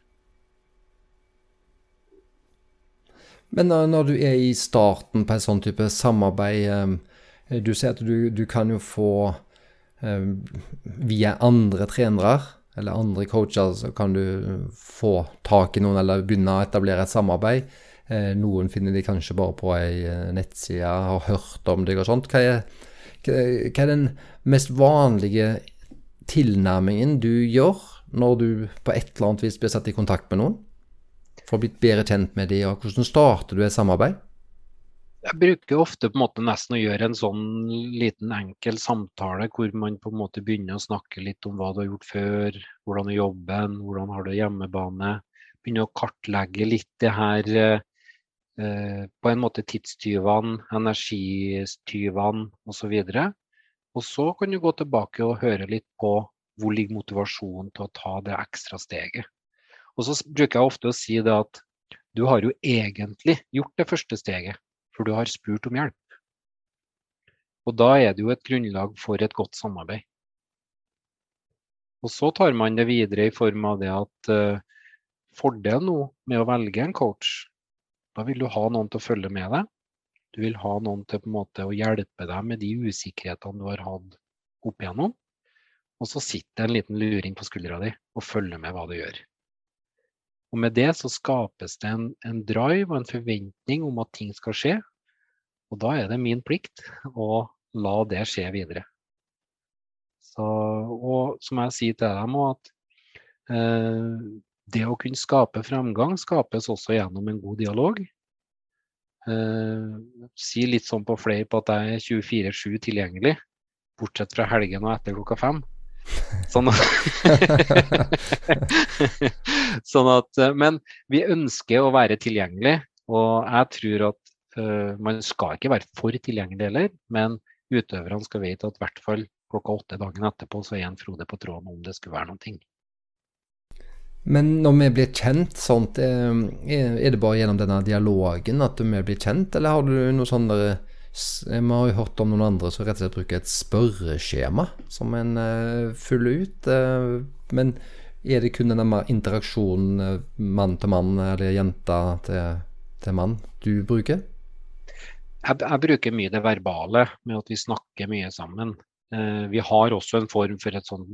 Men når du er i starten på en sånn type samarbeid eh, Du sier at du, du kan jo få eh, Via andre trenere eller andre coacher så kan du få tak i noen eller begynne å etablere et samarbeid. Eh, noen finner de kanskje bare på ei nettside, har hørt om deg og sånt. Hva er, hva er den mest vanlige tilnærmingen du gjør når du på et eller annet vis blir satt i kontakt med noen? For å bli bedre kjent med dem, og hvordan starter du et samarbeid? Jeg bruker ofte på en måte nesten å gjøre en sånn liten enkel samtale hvor man på en måte begynner å snakke litt om hva du har gjort før, hvordan er jobben, hvordan har du hjemmebane. Begynner å kartlegge litt det her eh, på en måte tidstyvene, energistyvene osv. Og så kan du gå tilbake og høre litt på hvor ligger motivasjonen til å ta det ekstra steget. Og så bruker jeg ofte å si det at du har jo egentlig gjort det første steget, for du har spurt om hjelp. Og da er det jo et grunnlag for et godt samarbeid. Og så tar man det videre i form av det at uh, fordelen nå med å velge en coach, da vil du ha noen til å følge med deg. Du vil ha noen til på en måte å hjelpe deg med de usikkerhetene du har hatt opp igjennom. Og så sitter en liten luring på skuldra di og følger med hva du gjør. Og med det så skapes det en, en drive og en forventning om at ting skal skje. Og da er det min plikt å la det skje videre. Så, og som jeg sier til dem at eh, det å kunne skape fremgang skapes også gjennom en god dialog. Eh, si litt sånn på flere på at jeg er 24-7 tilgjengelig, bortsett fra helgen og etter klokka fem. Sånn sånn at, eh, men vi ønsker å være tilgjengelig, og jeg tror at uh, man skal ikke være for tilgjengelig heller. Men utøverne skal vite at i hvert fall klokka åtte dagen etterpå så er en Frode på tråden om det skulle være noen ting. Men når vi blir kjent, sånt, eh, er det bare gjennom denne dialogen at vi blir kjent, eller har du noe sånn vi har jo hørt om noen andre som rett og slett bruker et spørreskjema som en uh, fyller ut. Uh, men er det kun denne interaksjonen mann til mann eller jente til, til mann du bruker? Jeg, jeg, bruker mye det verbale med at vi snakker mye sammen. vi har også en form for et sånn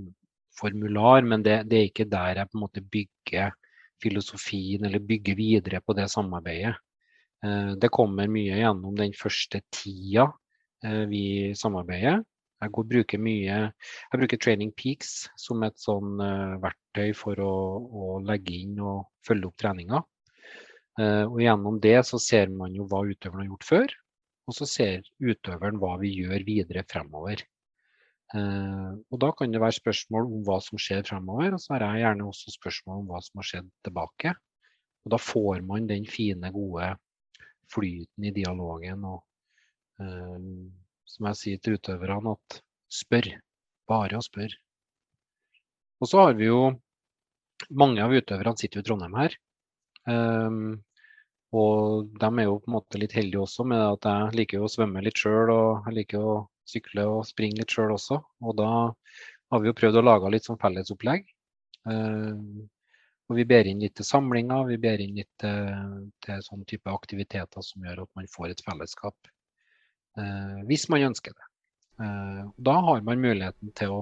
formular, men det, det, er ikke der jeg på en måte bygger filosofien eller bygger videre på det samarbeidet. Eh, det kommer mye gjennom den første tida eh, vi samarbeider. Jeg bruker mye Jeg bruker Training Peaks som et sånn uh, verktøy for å, å, legge inn og følge opp treninga. Og gjennom det så ser man jo hva utøveren har gjort før, og så ser utøveren hva vi gjør videre fremover. Og da kan det være spørsmål om hva som skjer fremover, og så har jeg gjerne også spørsmål om hva som har skjedd tilbake. Og da får man den fine, gode flyten i dialogen. Og eh, som jeg sier til utøverne, at spør. Bare å spørre. Og så har vi jo Mange av utøverne sitter jo i Trondheim her. Um, og de er jo på en måte litt heldige også med at jeg liker å svømme litt sjøl, og jeg liker å sykle og springe litt sjøl også. Og da har vi jo prøvd å lage litt sånn fellesopplegg. Og vi ber inn litt til samlinger, vi ber inn litt til, til sånn type aktiviteter som gjør at man får et fellesskap. Eh, hvis man ønsker det. Eh, da har man muligheten til å,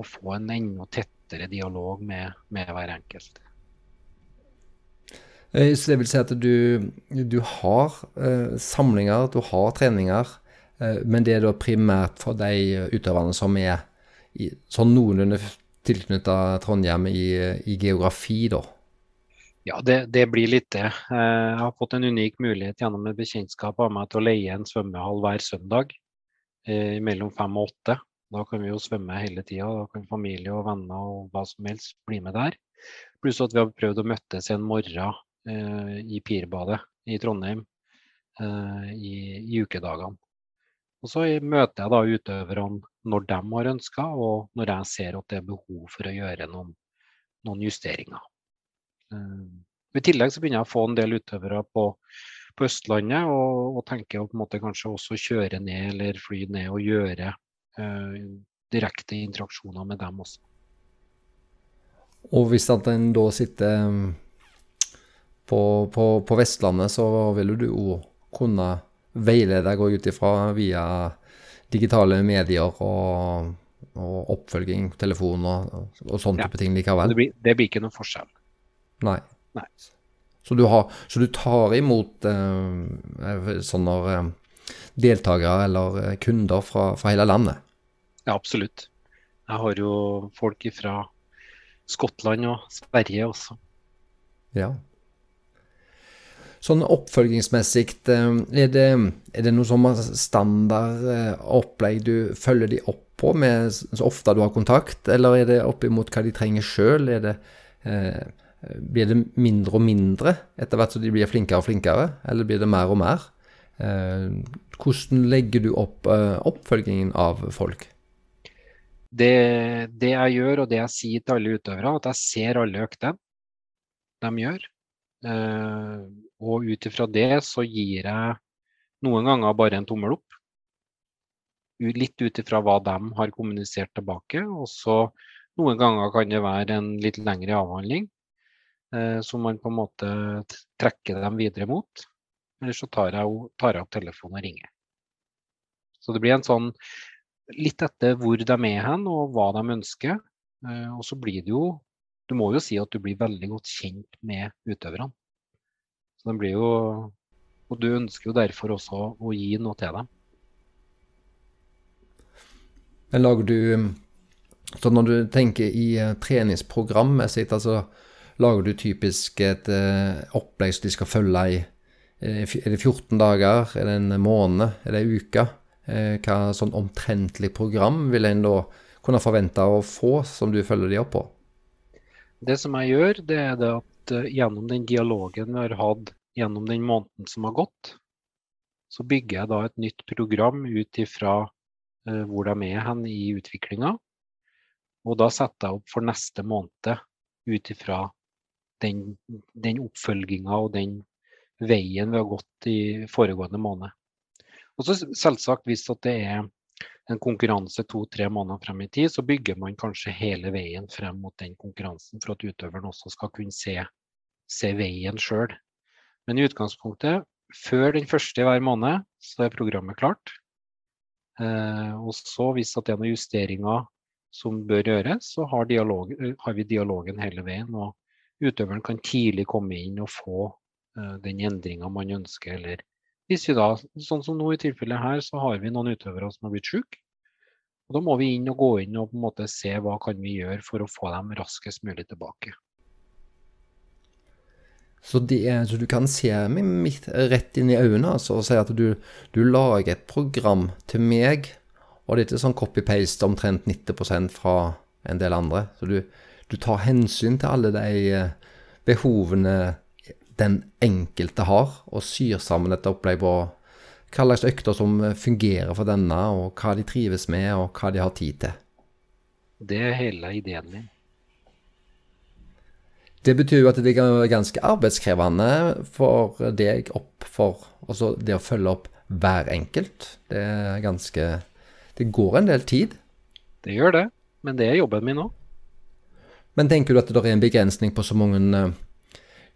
å få en enda tettere dialog med, med hver enkelt. Eh, Så det vil si at du, du har eh, samlinger, du har treninger, eh, men det er da primært for de utøverne som er i, sånn noenlunde tilknytta Trondheim i, i geografi, da. Ja, det, det blir litt det. Eh, Jeg har fått en unik mulighet gjennom et bekjentskap av meg til å leie en svømmehall hver søndag eh, mellom fem og åtte. Da kan vi jo svømme hele tida. Da kan familie og venner og hva som helst bli med der. Pluss at vi har prøvd å møtes en morgen eh, i Pirbadet i Trondheim eh, i, i ukedagene. Og så møter jeg da utøverne når de har ønska, og når jeg ser at det er behov for å gjøre noen, noen justeringer. Eh, I tillegg så begynner jeg å få en del utøvere på, på Østlandet, og, og tenker å på en måte kanskje også kjøre ned eller fly ned og gjøre eh, direkte interaksjoner med dem også. Og hvis at en da sitter mm, på, på, på Vestlandet, så vil du jo kunne veilede, jeg ut ifra via digitale medier og, og oppfølging, telefon og, og sånn Ja. type ting Det likevel. blir, det blir ikke noen forskjell. Nei. Nei. Så du, har, så du tar imot eh, sånne eh, deltakere eller eh, kunder fra, fra hele landet? Ja, absolutt. Jeg har jo folk fra Skottland og Sverige også. Ja. Sånn oppfølgingsmessig, eh, er det, er det noe sånn standard eh, opplegg du følger de opp på med så ofte du har kontakt, eller er det opp imot hva de trenger sjøl? Eh, blir det mindre og mindre etter hvert som de blir flinkere og flinkere, eller blir det mer og mer? Hvordan legger du opp oppfølgingen av folk? Det, det jeg gjør, og det jeg sier til alle utøvere, at jeg ser alle øktene de gjør. Og ut ifra det så gir jeg noen ganger bare en tommel opp. Litt ut ifra hva de har kommunisert tilbake. Og så noen ganger kan det være en litt lengre avhandling, eh, som man på en måte trekker dem videre mot. Eller så tar jeg, tar jeg opp telefonen og ringer. Så det blir en sånn litt etter hvor de er hen og hva de ønsker. Eh, og så blir det jo Du må jo si at du blir veldig godt kjent med utøverne. Så det blir jo Og du ønsker jo derfor også å gi noe til dem. Men lager du Så når du tenker i eh, treningsprogrammessig, altså lager du typisk et eh, opplegg som de skal følge i eh, Er det 14 dager? Er det en måned? Er det en uke? Hva sånn omtrentlig program vil en da kunne forvente å få, som du følger de opp på? Det som jeg gjør, det er det at eh, gjennom den dialogen vi har hatt gjennom den måneden som har gått, så bygger jeg da et nytt program ut ifra eh, hvor de er hen i utviklinga. Og da setter jeg opp for neste måned ut ifra den, den oppfølginga og den veien vi har gått i foregående måned. Og så selvsagt hvis at det er en konkurranse to-tre måneder frem i tid, så bygger man kanskje hele veien frem mot den konkurransen for at utøveren også skal kunne se, se veien sjøl. Men i utgangspunktet, før den første hver måned, så er programmet klart. Eh, og så hvis det er noen justeringer som bør gjøres, så har, dialog, eh, har vi dialogen hele veien. Og utøveren kan tidlig komme inn og få eh, den endringa man ønsker, eller hvis vi da, sånn som nå i tilfellet her, så har vi noen utøvere som har blitt syke. Og da må vi inn og gå inn og på en måte se hva kan vi gjøre for å få dem raskest mulig tilbake. Så, det er, så du kan se meg rett inn i øynene altså, og si at du, du lager et program til meg, og det er ikke sånn copy-paste omtrent 90% fra en del andre. Så du, du tar hensyn til alle de eh, behovene den enkelte har, og syr sammen et opplegg på hva slags økter som fungerer for denne, og hva de trives med, og hva de har tid til. Det er hele ideen min. Det betyr jo at det er ganske arbeidskrevende for deg opp for altså det å følge opp hver enkelt. Det er ganske Det går en del tid. Det gjør det, men det er jobben min òg. Men tenker du at det er en begrensning på så mange uh,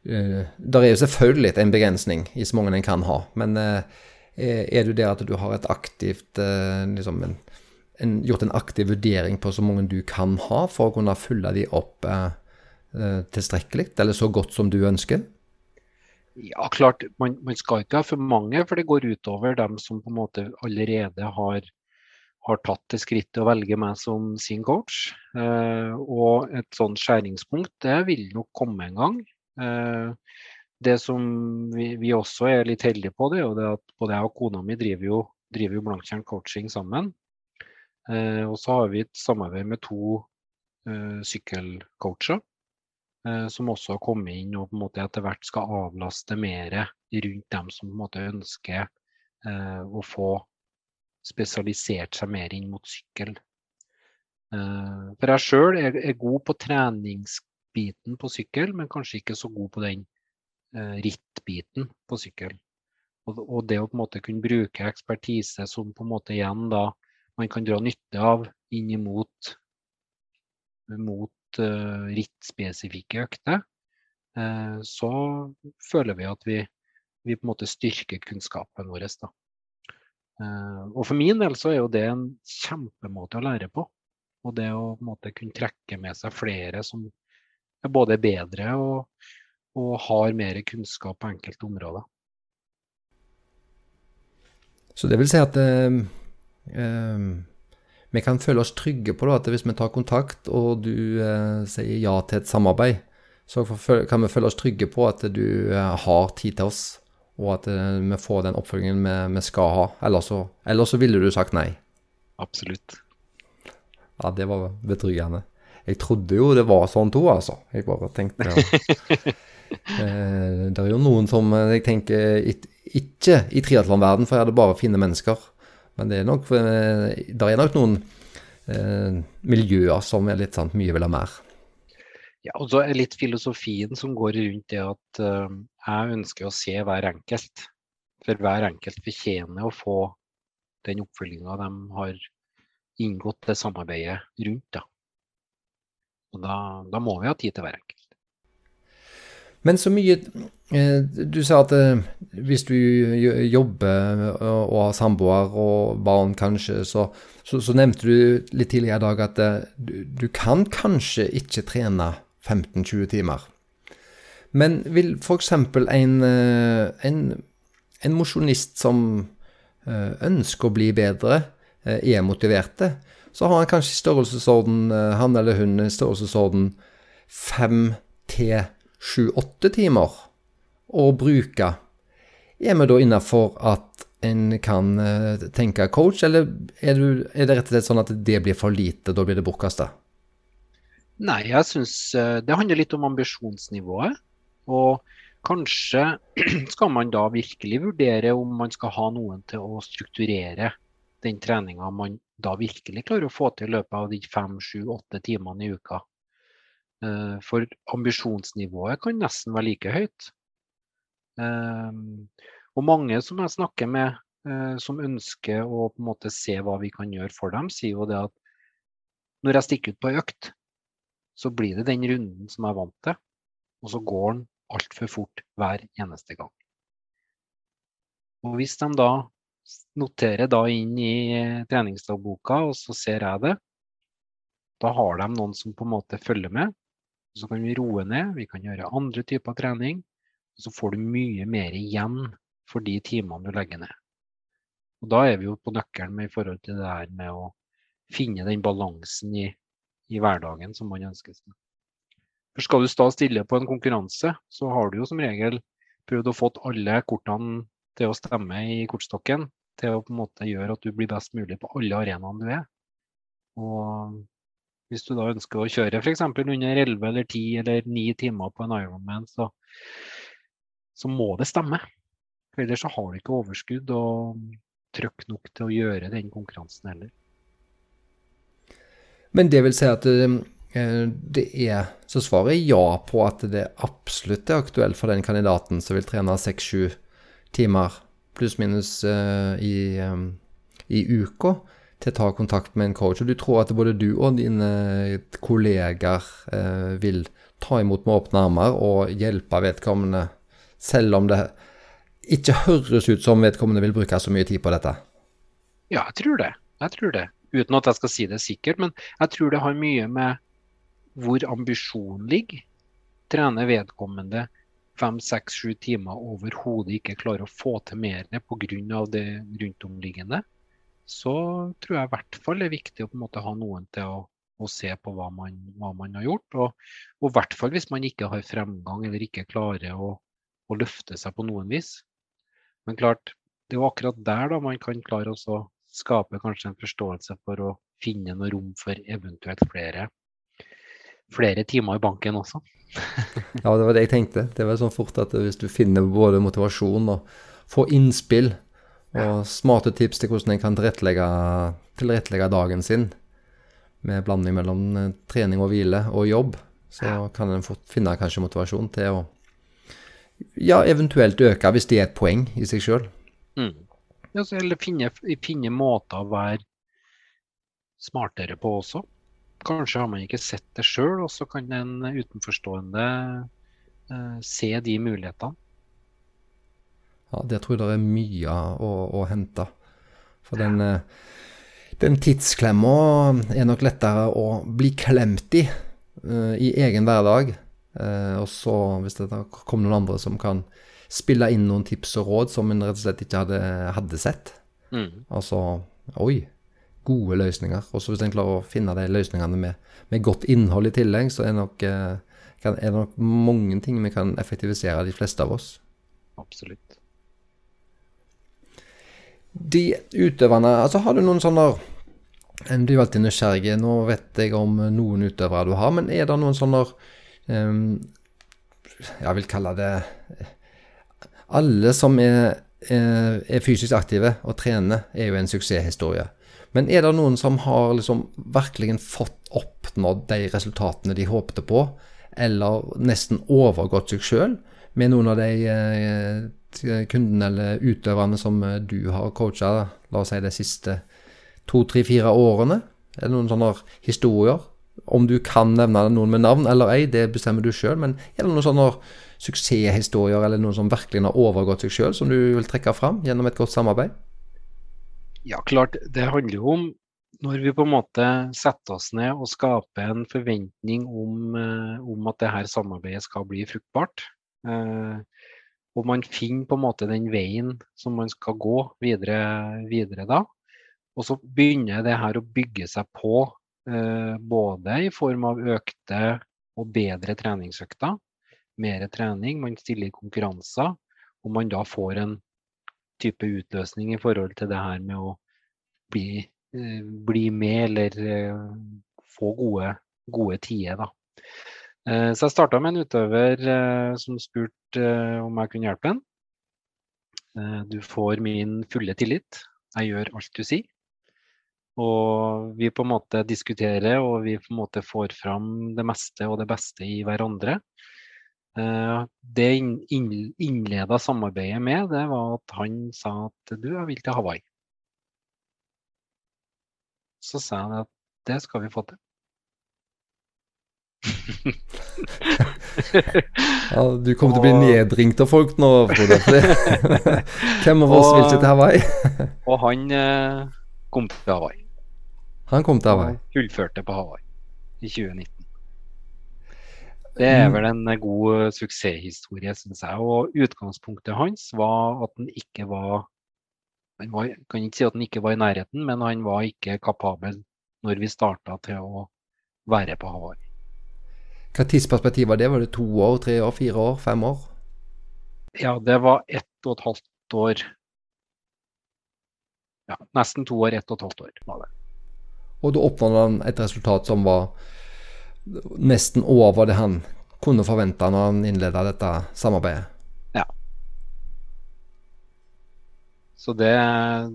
Det er jo selvfølgelig en begrensning i så mange en kan ha, men uh, er du der at du har aktivt uh, liksom en, en, gjort en aktiv vurdering på så mange du kan ha for å kunne følge de opp tilstrekkelig, eller så godt som du ønsker? Ja, klart. Man, man, skal ikke ha for mange, for det går utover dem som på en måte allerede har, har tatt det skrittet å velge meg som sin coach. Eh, og et sånt skjæringspunkt, det vil nok komme en gang. Eh, det som vi, vi, også er litt heldige på, det er jo det at både jeg og kona mi driver jo, driver jo Blanktjern coaching sammen. Eh, og så har vi et samarbeid med to eh, sykkelcoacher som også har kommet inn og på en måte etter hvert skal avlaste mer rundt dem som på en måte ønsker å få spesialisert seg mer inn mot sykkel. For jeg sjøl er, er, god på treningsbiten på sykkel, men kanskje ikke så god på den eh, rittbiten på sykkel. Og, og, det å på en måte kunne bruke ekspertise som på en måte igjen da man kan dra nytte av inn mot, mot eh, rittspesifikke økter, eh, så føler vi at vi, vi, på en måte styrker kunnskapen vår. Da. Uh, og for min del så er jo det en kjempemåte å lære på. Og det å på en måte kunne trekke med seg flere som er både bedre og, og har mer kunnskap på enkelte områder. Så det vil si at eh, eh, vi kan føle oss trygge på da, at hvis vi tar kontakt, og du eh, sier ja til et samarbeid, så kan vi føle oss trygge på at du eh, har tid til oss, og at eh, vi får den oppfølgingen vi, vi skal ha. Ellers så, ellers så, ville du sagt nei. Absolutt. Ja, det var betryggende. Jeg trodde jo det var sånn to, altså. Jeg bare tenkte ja. eh, Det er jo noen som eh, jeg tenker ikke i triatlonverden, for jeg hadde bare fine mennesker. Men det er nok, eh, det er nok noen eh, miljøer som er litt sånn mye vil ha mer. Ja, og så er litt filosofien som går rundt det at uh, jeg ønsker å se hver enkelt. For hver enkelt fortjener å få den oppfølginga de har inngått det samarbeidet rundt. Da. Og da, da må vi ha tid til hver enkelt. Men så mye eh, Du sa at eh, hvis du jobber og har samboer og barn kanskje, så, så, så, nevnte du litt tidligere i dag at eh, du, du kan kanskje ikke trene 15-20 timer. Men vil f.eks. en, en, en mosjonist som ønsker å bli bedre, er motiverte, så har han kanskje i størrelsesorden, han eller hun i størrelsesorden 5 til sju-åtte timer å bruke, er vi da innafor at en kan uh, tenke coach, eller er, du, er, det rett og slett sånn at det blir for lite, da blir det bortkasta? Nei, jeg syns uh, det handler litt om ambisjonsnivået. Og kanskje skal man da virkelig vurdere om man skal ha noen til å strukturere den treninga man da virkelig klarer å få til i løpet av de fem, sju, åtte timene i uka. Eh, for ambisjonsnivået kan nesten være like høyt. Eh, og mange som jeg snakker med, eh, som ønsker å på en måte se hva vi kan gjøre for dem, sier jo det at når jeg stikker ut på økt, så blir det den runden som jeg er vant til, og så går den altfor fort hver eneste gang. Og hvis de da noterer da inn i treningsdagboka, og så ser jeg det, da har de noen som på en måte følger med, så kan vi roe ned, vi kan gjøre andre typer trening. Så får du mye mer igjen for de timene du legger ned. Og Da er vi jo på nøkkelen med i forhold til det her med å finne den balansen i, i hverdagen som man ønsker seg. For Skal du stå stille på en konkurranse, så har du jo som regel prøvd å få alle kortene til å stemme i kortstokken. Til å på en måte gjøre at du blir best mulig på alle arenaene du er. Og hvis du da ønsker å kjøre f.eks. under 11 eller 10 eller 9 timer på en Ironman, så, så må det stemme. Ellers så har du ikke overskudd og trøkk nok til å gjøre den konkurransen heller. Men det vil si at eh, det er Så svaret er ja på at det absolutt er aktuelt for den kandidaten som vil trene 6-7 timer pluss-minus uh, i, um, i uka til å ta kontakt med en coach. Og du tror at både du og dine kolleger eh, vil ta imot med åpne armer og hjelpe vedkommende, selv om det ikke høres ut som vedkommende vil bruke så mye tid på dette? Ja, jeg tror det. Jeg tror det. Uten at jeg skal si det sikkert, men jeg tror det har mye med hvor ambisjonen ligger. Trener vedkommende fem, seks, sju timer overhodet ikke klarer å få til mer pga. det rundtomliggende, så tror jeg i hvert fall det er viktig å på en måte ha noen til å, å se på hva man, hva man, har gjort. Og i hvert fall hvis man ikke har fremgang eller ikke klarer å, å, løfte seg på noen vis. Men klart, det er jo akkurat der da man kan klare å skape kanskje en forståelse for å finne noe rom for eventuelt flere, flere timer i banken også. ja, det var det jeg tenkte. Det var sånn fort at hvis du finner både motivasjon og får innspill og smarte tips til hvordan en kan tilrettelegge, tilrettelegge, dagen sin med blanding mellom eh, trening og hvile og jobb, så kan en finne kanskje motivasjon til å ja, eventuelt øke, hvis det er et poeng i seg sjøl. Mm. Ja, eller finne, finne måter å være smartere på også. Kanskje har man ikke sett det sjøl, og så kan en utenforstående eh, se de mulighetene. Ja, Der tror jeg det er mye å, å hente. For den, eh, den tidsklemma er nok lettere å bli klemt i uh, i egen hverdag. Uh, og så, hvis det kommer noen andre som kan spille inn noen tips og råd som en rett og slett ikke hadde, hadde sett. Mm. Altså Oi, gode løsninger. Også hvis en klarer å finne de løsningene med, med, godt innhold i tillegg, så er, nok, kan, er det nok mange ting vi kan effektivisere, de fleste av oss. Absolutt de utøverne Altså, har du noen sånne Du er jo alltid nysgjerrig. Nå vet jeg om noen utøvere du har, men er det noen sånne um, Jeg vil kalle det Alle som er, er, er, fysisk aktive og trener, er jo en suksesshistorie. Men er det noen som har liksom virkelig fått oppnådd de resultatene de håpte på, eller nesten overgått seg sjøl med noen av de eh, kundene eller utøverne som eh, du har coacha, la oss si de siste to, tre, fire årene? Er det noen sånne historier? Om du kan nevne noen med navn eller ei, det bestemmer du sjøl. Men er det noen sånne suksesshistorier eller noen som virkelig har overgått seg sjøl, som du vil trekke fram gjennom et godt samarbeid? Ja, klart. Det handler jo om når vi på en måte setter oss ned og skaper en forventning om, eh, om at det her samarbeidet skal bli fruktbart. Eh, og man finner på en måte den veien som man skal gå videre, videre da. Og så begynner det her å bygge seg på, eh, både i form av økte og bedre treningsøkter, mer trening, man stiller konkurranser, og man da får en type utløsning i forhold til det her med å bli, eh, bli med eller eh, få gode, gode tider, da. Eh, så jeg starta med en utøver som spurte om jeg kunne hjelpe ham. Du får min fulle tillit. Jeg gjør alt du sier. Og vi på en måte diskuterer og vi på en måte får fram det meste og det beste i hverandre. Det jeg innleda samarbeidet med, det var at han sa at du, jeg vil til Hawaii. Så sa jeg at det skal vi få til. ja, du kommer til å bli nedringt av folk nå. Hvem av oss vil ikke til Hawaii? og han eh, kom til Hawaii. Han kom til Hawaii. Og fullførte på Hawaii i 2019. Det er mm. vel en god suksesshistorie, syns jeg. Og utgangspunktet hans var at han ikke var Han var, kan ikke si at han ikke var i nærheten, men han var ikke kapabel når vi starta til å være på Hawaii. Hva tidsperspektiv var det? Var det to år, tre år, fire år, fem år? Ja, det var ett og et halvt år. Ja, nesten to år, ett og et halvt år var det. Og da oppnådde han et resultat som var nesten over det han kunne forvente når han innleda dette samarbeidet? Ja. Så det,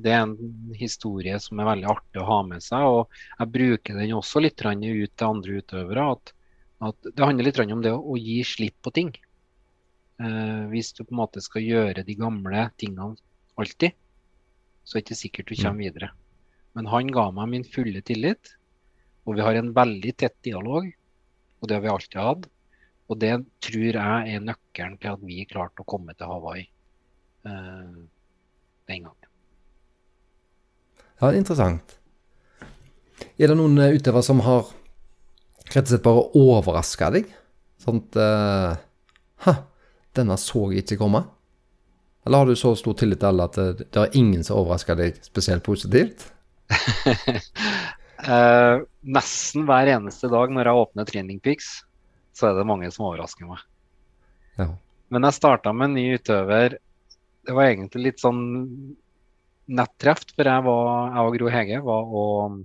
det, er en historie som er veldig artig å ha med seg. Og jeg bruker den også litt ut til andre utøvere. at at det handler litt om det å, gi slipp på ting. Eh, hvis du på en måte skal gjøre de gamle tingene alltid, så er det ikke sikkert du kommer mm. videre. Men han ga meg min fulle tillit, og vi har en veldig tett dialog. Og det har vi alltid hatt. Og det tror jeg er nøkkelen til at vi klarte å komme til Hawaii eh, den gangen. Ja, interessant. Er det noen utøvere som har rett og slett bare overraska deg. Sånn at uh, denne så jeg ikke komme? Eller har du så stor tillit til alle at det, det er ingen som overrasker deg spesielt positivt? eh, nesten hver eneste dag når jeg åpner Training Peaks, så er det mange som overrasker meg. Ja. Men jeg starta med en ny utøver. Det var egentlig litt sånn nettreff, for jeg, var, jeg og Gro Hege var og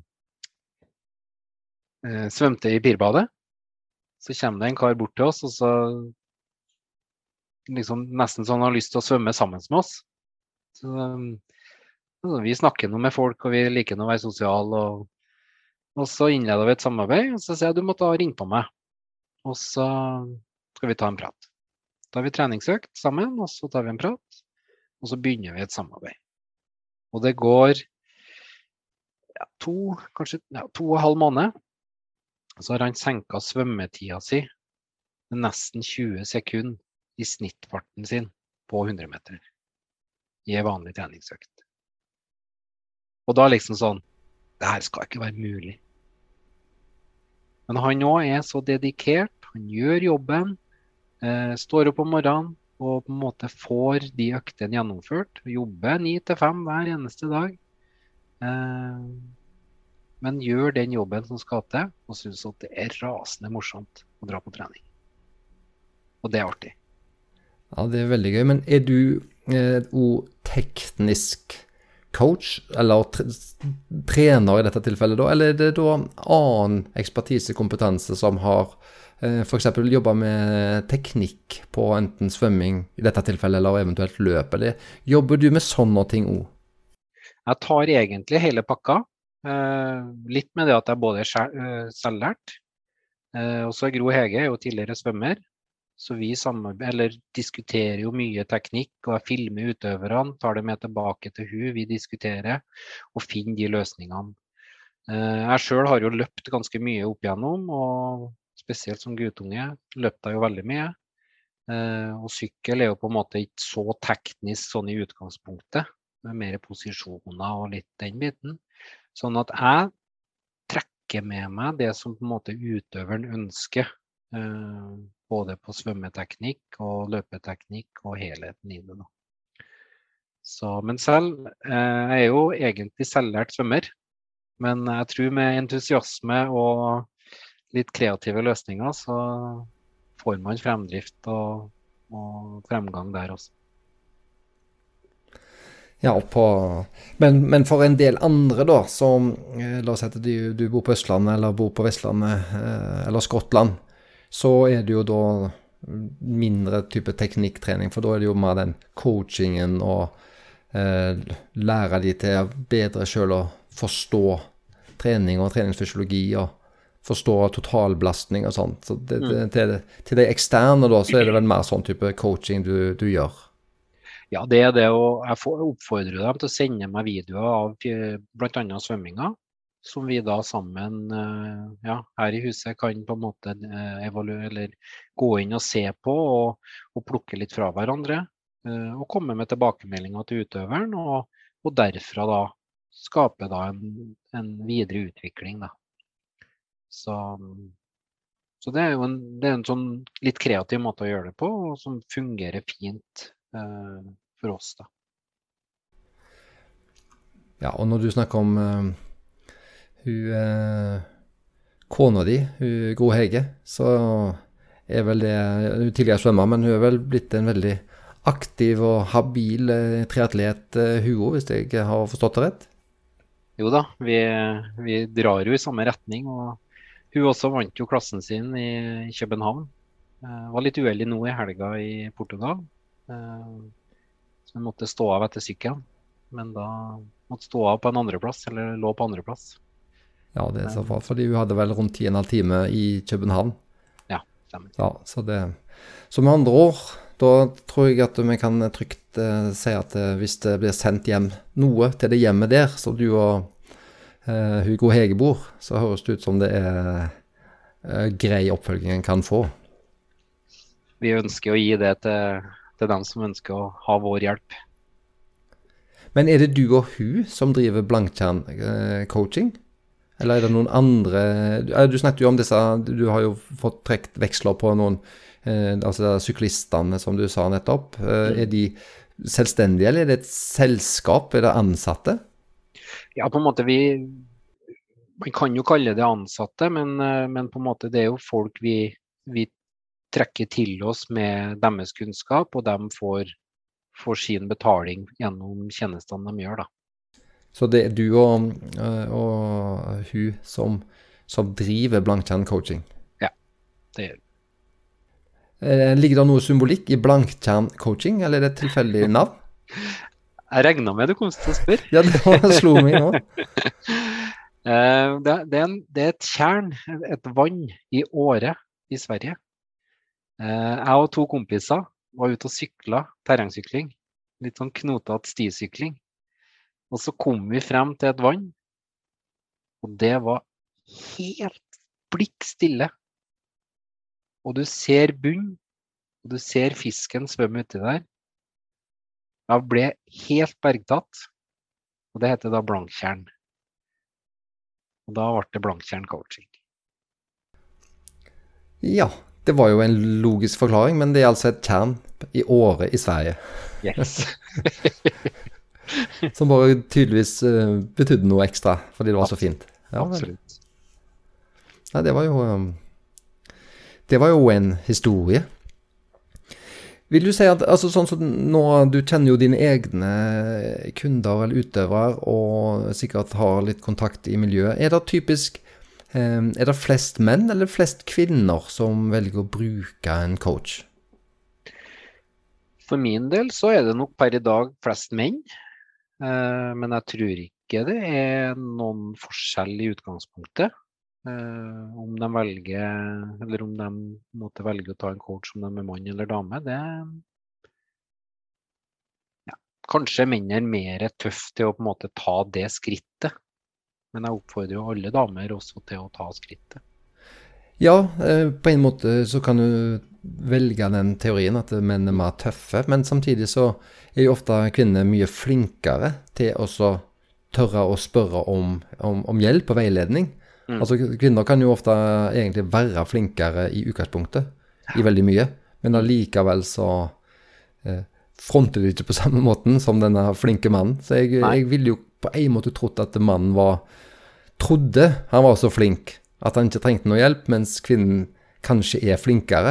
eh, svømte i Pirbadet. Så kommer det en kar bort til oss, og så liksom nesten sånn har lyst til å svømme sammen med oss. Så, så vi snakker noe med folk, og vi liker å være sosiale. Og, og, så innleder vi et samarbeid, og så sier jeg du må ta ringe på meg. Og så skal vi ta en prat. Da har vi treningsøkt sammen, og så tar vi en prat. Og så begynner vi et samarbeid. Og det går ja, to, kanskje ja, to og halv måned. Så har han senka svømmetida si med nesten 20 sekunder i snittfarten sin på 100 meter i ei vanlig treningsøkt. Og da liksom sånn Det her skal ikke være mulig. Men han òg er så dedikert. Han gjør jobben. Eh, står opp om morgenen og på en måte får de øktene gjennomført. Jobber ni til fem hver eneste dag. Eh, men gjør den jobben som skal til, og syns at det er rasende morsomt å dra på trening. Og det er artig. Ja, det er veldig gøy. Men er du eh, teknisk coach, eller trener i dette tilfellet, da? Eller er det da annen ekspertisekompetanse som har eh, f.eks. jobba med teknikk på enten svømming, i dette tilfellet, eller eventuelt løp? Eller jobber du med sånne ting òg? Jeg tar egentlig hele pakka. Eh, litt med det at jeg både er eh, selvlært. Også og så Gro Hege er jo tidligere svømmer. Så vi diskuterer jo mye teknikk, og jeg filmer utøverne, tar det med tilbake til hun, Vi diskuterer og finner de løsningene. Eh, jeg sjøl har jo løpt ganske mye opp igjennom, og spesielt som guttunge løpte jeg jo veldig mye. Eh, og sykkel er jo på en måte ikke så teknisk sånn i utgangspunktet, med mer posisjoner og litt den biten. Sånn at jeg trekker med meg det som på en måte utøveren ønsker. Eh, både på svømmeteknikk og løpeteknikk og helheten i det. Da. Så, men selv eh, Jeg er jo egentlig selvlært svømmer. Men jeg tror med entusiasme og litt kreative løsninger, så får man fremdrift og, og fremgang der også. Ja, på, men, men, for en del andre, da, som eh, La oss si at du, du, bor på Østlandet eller bor på Vestlandet eller Skottland så er det jo da mindre type teknikktrening, for da er det jo mer den coachingen og eh, lære de til bedre sjøl å forstå trening og treningsfysiologi og forstå totalbelastning og sånt. Så det, det, mm. til, til, de eksterne da, så er det vel mer sånn type coaching du, du gjør? Ja, det er det. Og jeg oppfordrer dem til å sende meg videoer av eh, bl.a. svømminga som vi da sammen eh, ja, her i huset kan på en måte eh, evaluere eller gå inn og se på og, og plukke litt fra hverandre. Eh, og komme med tilbakemeldinger til utøveren, og, og derfra da skape da en, en videre utvikling. Da. Så, så, det er jo en, er en sånn litt kreativ måte å gjøre det på, og som fungerer fint eh, for oss. da. Ja, og når du snakker om hun eh, Kona di, hun Gro Hege, så er vel det Hun er tidligere svømmer, men hun er vel blitt en veldig aktiv og habil eh, triatlet, eh, hun òg, hvis jeg har forstått det rett? Jo da, vi, vi, drar jo i samme retning. og Hun også vant jo klassen sin i København. Uh, var litt uheldig nå i helga i Portugal. Uh, så hun måtte stå av etter sykkelen. Men da måtte stå av på en andreplass, eller lå på andreplass. Ja, det er så bra, fordi hun hadde vel rundt 10,5 timer i København. Ja, stemmer. Ja, så, det, så med andre ord, da tror jeg at vi kan trygt uh, si at uh, hvis det blir sendt hjem noe til det hjemmet der, så du og uh, Hugo Hege bor, så høres det ut som det er grei oppfølging en kan få. Vi ønsker å gi det til, til dem som ønsker å ha vår hjelp. Men er det du og hun som driver Blankjern coaching? Eller er det noen andre Du snakket jo om disse Du har jo fått trukket veksler på noen eh, Altså syklistene, som du sa nettopp. Eh, er de selvstendige, eller er det et selskap? Er det ansatte? Ja, på en måte vi Man kan jo kalle det ansatte, men, eh, men på en måte det er jo folk vi, vi trekker til oss med deres kunnskap, og de får, får sin betaling gjennom tjenestene de gjør. da. Så det er du og, eh, og hun som, som driver Blankjern coaching? Ja, det gjør vi. Eh, ligger det noe symbolikk i Blankjern coaching, eller er det et tilfeldig navn? Jeg regna med du kom til å spørre. Ja, det slo meg nå. Eh, det, det, er en, det, er et tjern, et vann, i Åre i Sverige. Jeg og to kompiser var ute og sykla terrengsykling. Litt sånn knotete stisykling. Og så kom vi frem til et vann, og det var helt blikk stille. Og du ser bunn, og du ser fisken svømme uti der. Jeg ble helt bergtatt, og det heter da Blanktjern. Og da ble det Blanktjern coaching. Ja, det var jo en logisk forklaring, men det er altså et tjern i Åre i Sverige. Yes. Som bare tydeligvis uh, betydde noe ekstra fordi det var så fint. Ja, Absolutt. Nei, det var jo um, Det var jo en historie. Vil du si at altså sånn som nå, Du kjenner jo dine egne kunder eller utøvere og sikkert har litt kontakt i miljøet. Er det typisk um, Er det flest menn eller flest kvinner som velger å bruke en coach? For min del så er det nok per i dag flest menn. Eh, men jeg tror ikke det er noen forskjell i utgangspunktet. Eh, om de velger, eller om de måtte velge å ta en coach om de er mann eller dame, det ja, Kanskje menn er mer tøffe til å på en måte ta det skrittet. Men jeg oppfordrer jo alle damer også til å ta skrittet. Ja, eh, på en måte så kan du velge den teorien at menn er mer tøffe, men samtidig så er jo ofte kvinner mye flinkere til å tørre å spørre om, om, om hjelp og veiledning. Mm. Altså Kvinner kan jo ofte egentlig være flinkere i utgangspunktet i veldig mye, men allikevel så eh, fronter de ikke på samme måten som denne flinke mannen. Så jeg, jeg ville jo på en måte trodd at mannen var Trodde han var så flink at han ikke trengte noe hjelp, mens kvinnen kanskje er flinkere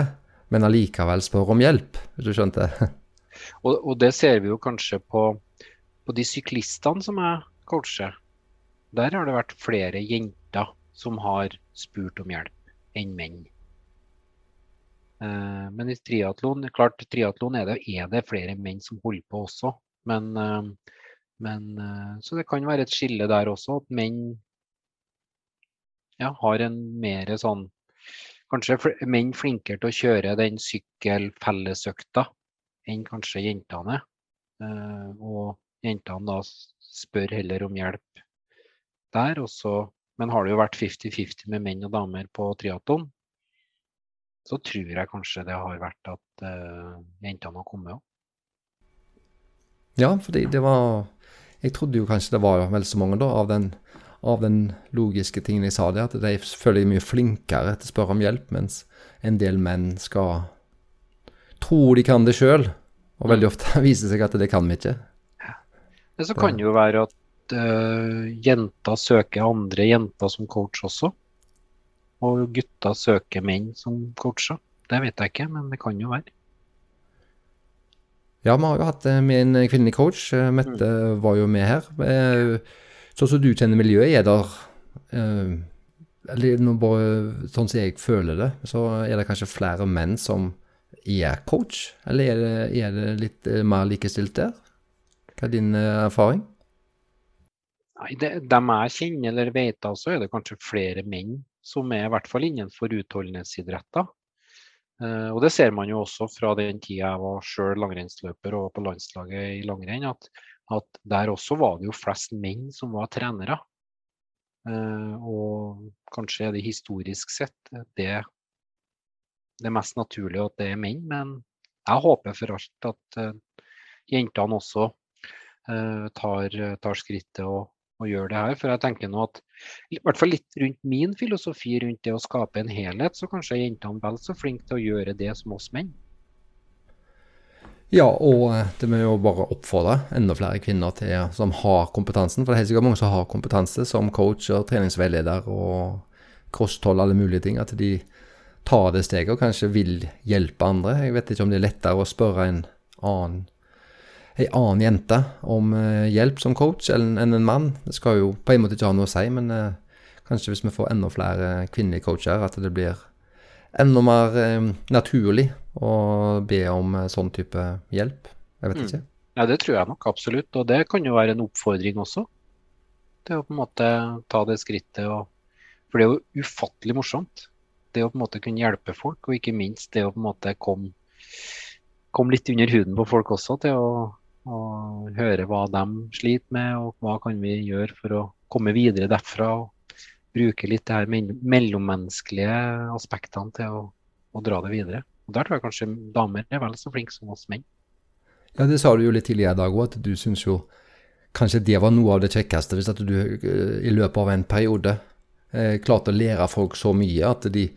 men allikevel spør om hjelp, hvis du skjønte? og, og, det ser vi jo kanskje på, på de syklistene som jeg coacher. Der har det vært flere jenter som har spurt om hjelp, enn menn. Eh, men i triatlon, klart triatlon er er det flere menn som holder på også. Men, eh, men, eh, så det kan være et skille der også, at menn ja, har en mer sånn kanskje menn flinkere til å kjøre den sykkelfellesøkta enn kanskje jentene. Uh, og jentene da spør heller om hjelp der. Også, men har det jo vært 50-50 med menn og damer på triatlon, så tror jeg kanskje det har vært at uh, jentene har kommet òg. Ja, fordi det var Jeg trodde jo kanskje det var vel så mange da, av den av den logiske tingen jeg sa det, at de føler de mye flinkere til å spørre om hjelp, mens en del menn skal tro de kan det sjøl, og veldig ofte viser seg at det kan vi ikke. Men så kan det jo være at uh, jenter søker andre jenter som coach også. Og gutter søker menn som coacher. Det vet jeg ikke, men det kan jo være. Ja, vi har jo hatt eh, med en kvinnelig coach. Eh, Mette mm. var jo med her. Sånn som du kjenner miljøet, er der eh, eller bare, Sånn som jeg føler det, så er det kanskje flere menn som er coach? Eller er det, er det litt eh, mer likestilt der? Hva er din eh, erfaring? Nei, det, Dem jeg kjenner eller vet av, så er det kanskje flere menn som er i hvert fall innenfor utholdenhetsidretter. Uh, og det ser man jo også fra den tida jeg var sjøl langrennsløper og på landslaget i langrenn, at at der også var det jo flest menn som var trenere. Uh, og kanskje er det historisk sett det, det mest naturlige at det er menn, men jeg håper for alt at uh, jentene også tar, tar, skrittet og, og, gjør det her. For jeg tenker nå at i hvert fall litt rundt min filosofi rundt det å skape en helhet, så kanskje er jentene vel så flinke til å gjøre det som oss menn. Ja, og eh, det må jo bare oppfordre enda flere kvinner til, som har kompetansen. For det er helt sikkert mange som har kompetanse som coach og treningsveileder og kosthold, alle mulige ting. At de tar det steget og kanskje vil hjelpe andre. Jeg vet ikke om det er lettere å spørre en annen, en annen jente om uh, hjelp som coach enn en, mann. Det skal jo på en måte ikke ha noe å si, men kanskje hvis vi får enda flere kvinnelige coacher, at det blir enda mer uh, naturlig å be om sånn type hjelp. Jeg vet mm. ikke. Ja, det tror jeg nok absolutt. Og det kan jo være en oppfordring også. Til å på en måte ta det skrittet og For det er jo ufattelig morsomt det å på en måte kunne hjelpe folk, og ikke minst det å på en måte komme, kom litt under huden på folk også, til å, å, høre hva de sliter med, og hva kan vi gjøre for å komme videre derfra. og Bruke litt det her mellommenneskelige aspektene til å, å dra det videre. Og Der tror jeg kanskje damer er vel så flinke som oss menn. Ja, det sa du jo litt tidligere i dag òg, at du syns jo kanskje det var noe av det kjekkeste hvis at du eh, i løpet av en periode eh, klarte å lære folk så mye at de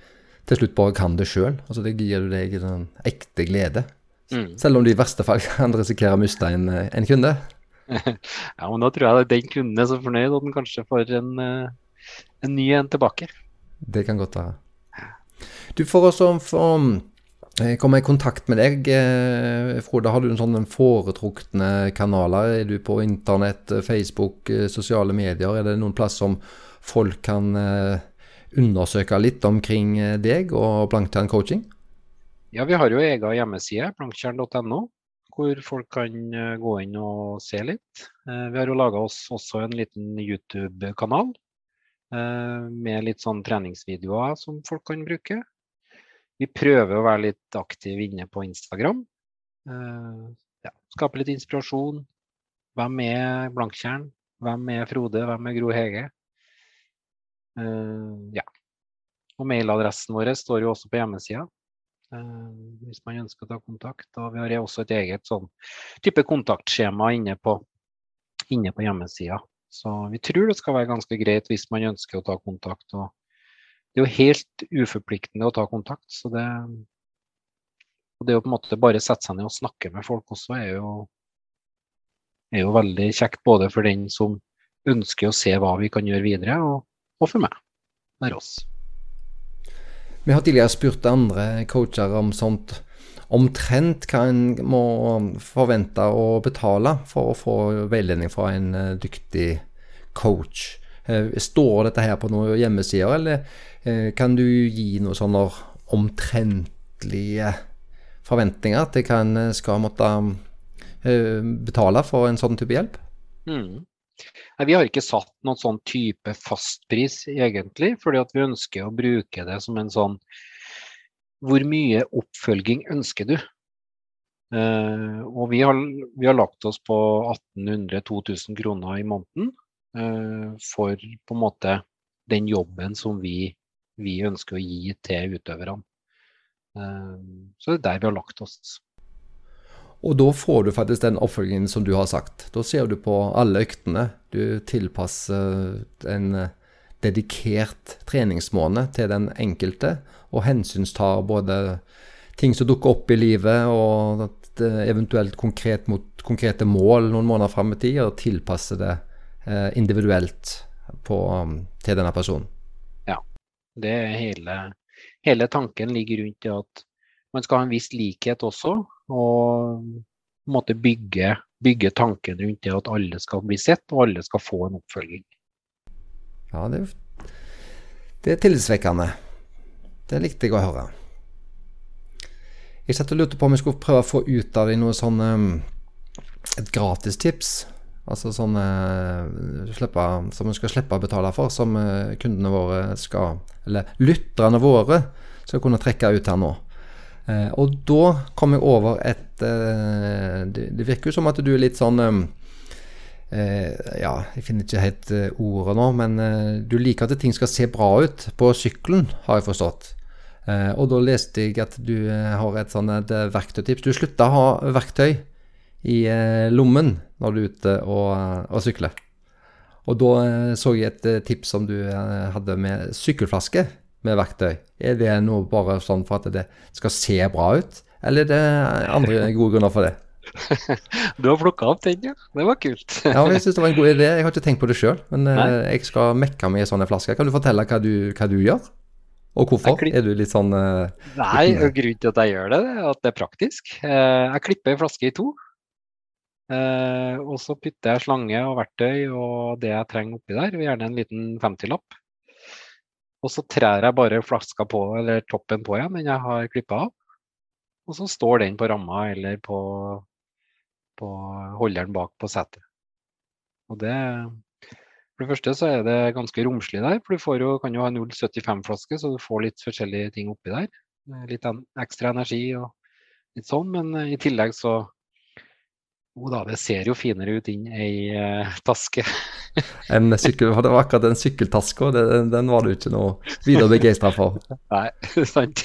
til slutt bare kan det sjøl. Altså, det gir deg en ekte glede. Mm. Selv om de i verste fall kan risikere å miste en, eh, en kunde. ja, men da tror jeg det er den kunden er så fornøyd at den kanskje får en, eh, en ny en tilbake. Det kan godt være. Du, får også få eh, komme i kontakt med deg, Frode, har du en sånn foretrukne kanaler? Er du på internett, Facebook, sosiale medier? Er det noen plass som folk kan eh, undersøke litt omkring eh, deg og Planktjern coaching? Ja, vi har jo egen hjemmeside, planktjern.no, hvor folk kan eh, gå inn og se litt. Vi har jo laga oss også en liten YouTube-kanal med litt sånn treningsvideoer som folk kan bruke. Vi prøver å være litt aktive inne på Instagram. Ja, skape litt inspirasjon. Hvem er Blanktjern? Hvem er Frode? Hvem er Gro Hege? Uh, ja. Og mailadressen vår står jo også på hjemmesida. Hvis man ønsker å ta kontakt. Og vi har også et eget sånn type kontaktskjema inne på, inne på hjemmesida. Så vi tror det skal være ganske greit hvis man ønsker å ta kontakt. Og det er jo helt uforpliktende å ta kontakt. Så det, og det å på en måte bare sette seg ned og snakke med folk også er jo, er jo veldig kjekt. Både for den som ønsker å se hva vi kan gjøre videre, og og for meg. Det er oss. Vi har tidligere spurt andre coacher om sånt. Omtrent hva en må forvente å betale for å få veiledning fra en eh, dyktig coach. Eh, står dette her på noen hjemmesider, eller eh, kan du gi noen sånne omtrentlige forventninger til hva en skal måtte betale for en sånn type hjelp? Mm. Nei, Vi har ikke satt noen sånn type fastpris, egentlig, fordi vi ønsker å bruke det som en sånn Hvor mye oppfølging ønsker du? Uh, og vi har, vi har, lagt oss på 1800-2000 kroner i måneden uh, for på en måte den jobben som vi, vi ønsker å gi til utøverne. Uh, så det er der vi har lagt oss. Og da får du faktisk den oppfølgingen som du har sagt. Da ser du på alle øktene. Du tilpasser en dedikert treningsmåned til den enkelte, og hensynstar både ting som dukker opp i livet, og eventuelt konkret mot konkrete mål noen måneder fram i tid, og tilpasse det eh, individuelt på, til denne personen. Ja. Det er hele, hele tanken ligger rundt det at man skal ha en viss likhet også. Og måtte bygge, bygge tanken rundt det at alle skal bli sett, og alle skal få en oppfølging. Ja, det, det er tillitvekkende. Det likte jeg å høre. Jeg satt og lurte på om jeg skulle prøve å få ut av deg noe sånn um, Et gratistips. Altså sånn som vi skal slippe å betale for, som uh, kundene våre skal Eller lytterne våre skal kunne trekke ut her nå. Eh, og da kom jeg over et eh, det, virker jo som at du er litt sånn eh, Ja, jeg finner ikke helt eh, ordet nå, men eh, du liker at ting skal se bra ut på sykkelen, har jeg forstått. Eh, og da leste jeg at du har et sånt verktøytips. Du slutta å ha verktøy i lommen når du er ute og, og sykler. Og da eh, så jeg et eh, tips som du eh, hadde med sykkelflaske med verktøy. Er det noe bare sånn for at det skal se bra ut, eller er det andre gode grunner for det? Du har plukka opp den, ja. Det var kult. ja, jeg syns det var en god idé. Jeg har ikke tenkt på det sjøl, men Nei. jeg skal mekke meg i sånne flasker. Kan du fortelle hva du, hva du gjør? Og hvorfor? Er du litt sånn uh, Nei, grunnen til at jeg gjør det, er at det er praktisk. jeg klipper en flaske i to. Eh, og så putter jeg slange og verktøy og det jeg trenger oppi der, gjerne en liten 50-lapp. Og så trær jeg bare flaska på, eller toppen på igjen, den jeg har klippa av. Og så står den på ramma eller på, på holderen bak på setet. Og det For det første så er det ganske romslig der, for du jo, kan jo ha 0,75-flaske, så du får litt forskjellige ting oppi der. Litt ekstra energi og litt sånn, men i tillegg så jo da, det ser jo finere ut inn ei uh, taske. en sykkel, det var akkurat den sykkeltaska, den, den, var du ikke noe videre begeistra for? Nei, sant.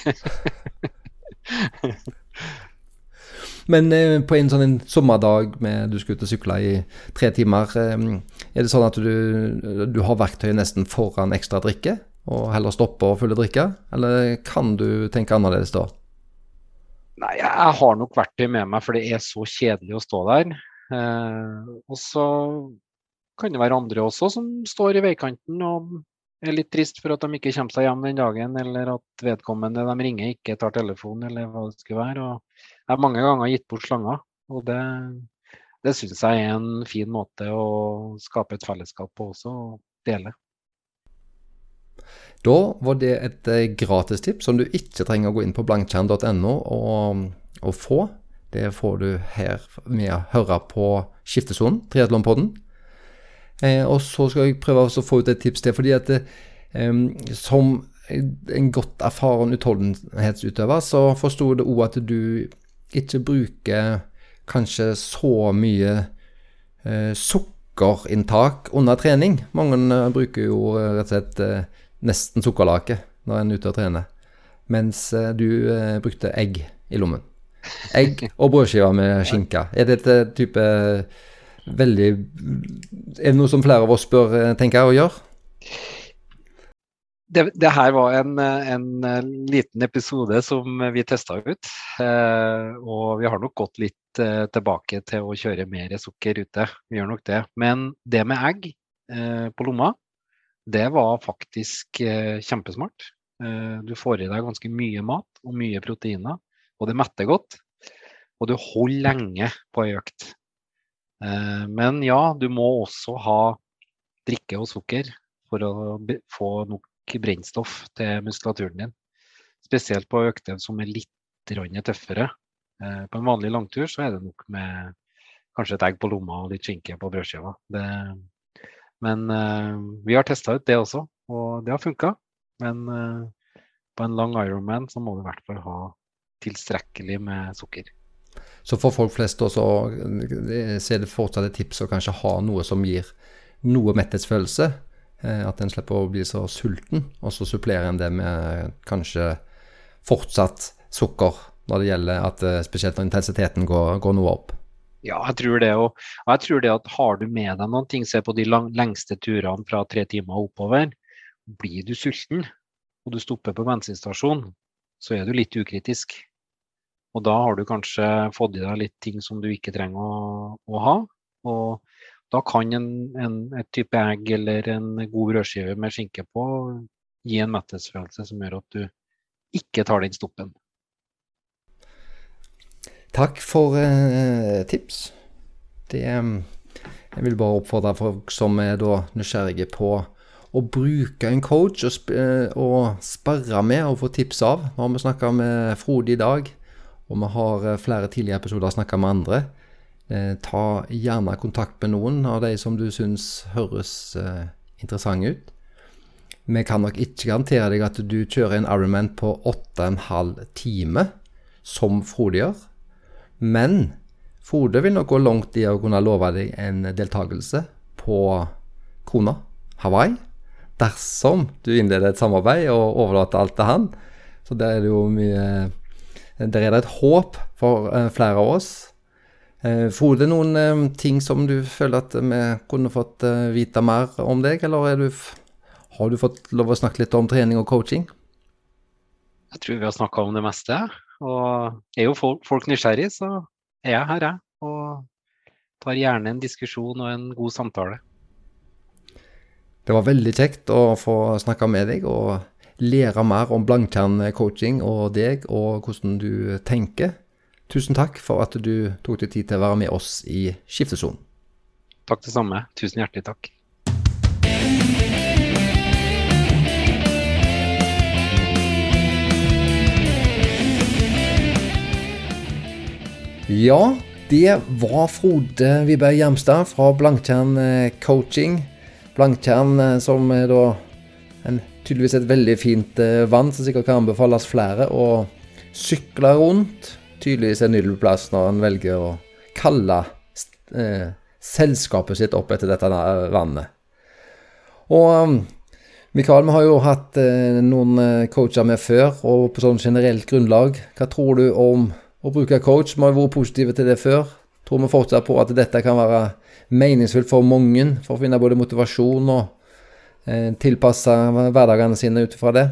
Men eh, på en sånn en sommerdag med du skal ut og sykle i tre timer, eh, er det sånn at du, du har verktøy nesten foran ekstra drikke, og heller stopper og fylle drikke? Eller kan du tenke annerledes da? Nei, jeg har nok verktøy med meg, for det er så kjedelig å stå der. Eh, og så kan det være andre også som står i veikanten og er litt trist for at de ikke kommer seg hjem den dagen, eller at vedkommende de ringer ikke tar telefonen, eller hva det skulle være. Og jeg har mange ganger gitt bort slanger, og det, det syns jeg er en fin måte å skape et fellesskap på også, og dele. Da var det et eh, gratistips som du ikke trenger å gå inn på blankkjern.no og, og, få. Det får du her med å høre på Skiftesonen, Triatlonpodden. Eh, og så skal jeg prøve å få ut et tips til, fordi at eh, som en godt erfaren utholdenhetsutøver, så forsto det òg at du ikke bruker kanskje så mye eh, sukkerinntak under trening. Mange eh, bruker jo rett og slett eh, nesten sukkerlake når en er ute og trener. Mens eh, du eh, brukte egg i lommen. Egg og brødskiver med skinke. Er dette type veldig Er det noe som flere av oss bør eh, tenke å gjøre? Det, det, her var en, en, liten episode som vi testa ut. Eh, og vi har nok gått litt eh, tilbake til å kjøre mer sukker ute. Vi gjør nok det. Men det med egg eh, på lomma, det var faktisk eh, kjempesmart. Eh, du får i deg ganske mye mat og mye proteiner, og det metter godt. Og du holder lenge på ei økt. Eh, men ja, du må også ha drikke og sukker for å få nok brennstoff til muskulaturen din. Spesielt på økter som er litt tøffere. Eh, på en vanlig langtur så er det nok med kanskje et egg på lomma og litt skinke på brødskiva. Men uh, vi har testa ut det også, og det har funka. Men uh, på en lang Ironman så må du i hvert fall ha tilstrekkelig med sukker. Så for folk flest også, eh, så er det fortsatt et tips å kanskje ha noe som gir noe metthetsfølelse. At en slipper å bli så sulten, og så supplerer en det med kanskje fortsatt sukker når det gjelder at spesielt når intensiteten går, går noe opp. Ja, jeg tror det. Og, jeg tror det at har du med deg noen ting, se på de lang, lengste turene fra tre timer oppover, blir du sulten og du stopper på bensinstasjonen, så er du litt ukritisk. Og da har du kanskje fått i deg litt ting som du ikke trenger å, å ha. Og da kan en, en, et type egg eller en god brødskive med skinke på gi en metthetsfølelse som gjør at du ikke tar den stoppen. Takk for eh, tips. Det Jeg vil bare oppfordre folk som er da nysgjerrige på å bruke en coach og, sp eh, og sperre med og få tips av. Nå har vi snakka med Frode i dag, og vi har eh, flere tidligere episoder snakka med andre. Eh, ta gjerne kontakt med noen av de som du syns høres eh, interessante ut. Vi kan nok ikke garantere deg at du kjører en Ironman på 8,5 time, som Frode gjør. Men Frode vil nok gå langt i å kunne love deg en deltakelse på Kona, Hawaii, dersom du innleder et samarbeid og overlater alt til han. Så der er det jo mye Der er det et håp for uh, flere av oss. Eh, Frode, noen eh, ting som du føler at vi kunne fått eh, vite mer om deg, eller er du, har du fått lov å snakke litt om trening og coaching? Jeg tror vi har snakka om det meste. Og er jo folk, folk nysgjerrig, så er jeg her, jeg. Og tar gjerne en diskusjon og en god samtale. Det var veldig kjekt å få snakke med deg og lære mer om Blankjern coaching og deg og hvordan du tenker. Tusen takk for at du tok deg tid til å være med oss i Skiftesonen. Takk det samme. Tusen hjertelig takk. Ja, det var Frode Viberg Hjermstad fra Blankjern eh, coaching. Blankjern eh, som er da en, tydeligvis et veldig fint eh, vann som sikkert kan anbefales flere å sykle rundt. Tydeligvis en plass når en velger å kalle eh, selskapet sitt opp etter dette vannet. Og um, Mikael, vi har jo hatt eh, noen eh, coacher med før, og på sånn generelt grunnlag, hva tror du om å bruke coach? Vi har vært positive til det før. Tror vi fortsatt på at dette kan være meningsfullt for mange, for å finne både motivasjon og eh, tilpasse hverdagene sine ut ifra det?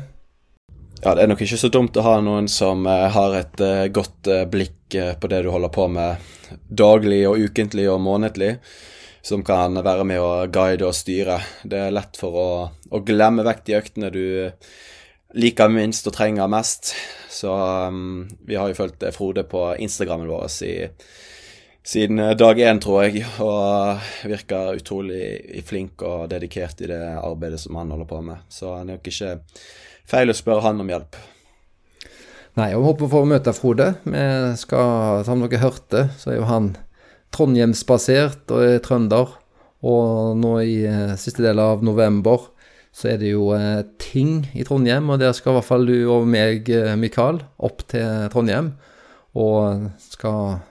Ja, det er nok ikke så dumt å ha noen som eh, har et eh, godt eh, blikk på det du holder på med daglig og ukentlig og månedlig, som kan være med å guide og styre. Det er lett for å, å glemme vekk de øktene du liker minst og trenger mest. Så um, vi har jo fulgt Frode på Instagrammen vår i, siden dag én, tror jeg, og virker utrolig flink og dedikert i det arbeidet som han holder på med. Så han er nok ikke feil å spørre han om hjelp. Nei, og vi håper å få møte Frode. Vi skal, som dere hørte, så er jo han trondhjemsbasert og er trønder. Og nå i eh, siste del av november så er det jo eh, ting i Trondheim, og der skal i hvert fall du og meg, eh, Mikael, opp til Trondheim. Og skal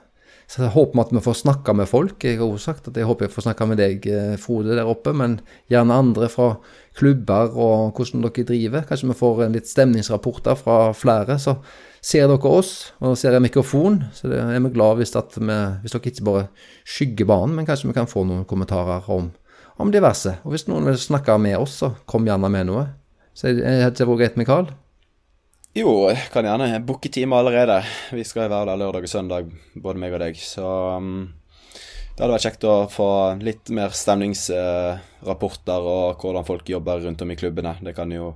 så jeg håper at vi får snakka med folk. Jeg har også sagt at jeg håper jeg får snakka med deg, eh, Frode, der oppe, men gjerne andre fra klubber og hvordan dere driver. Kanskje vi får en litt stemningsrapporter fra flere. Så ser dere oss, og ser en mikrofon, så er vi glad hvis, vi, hvis dere ikke bare skygger banen, men kanskje vi kan få noen kommentarer om, om diverse. Og hvis noen vil snakke med oss, så kom gjerne med noe. Så er det ikke vært greit, Mikael? Jo, jeg kan gjerne booke time allerede. Vi skal være der lørdag og søndag, både meg og deg. Så um, det hadde vært kjekt å få litt mer stemningsrapporter og hvordan folk jobber rundt om i klubbene. Det kan jo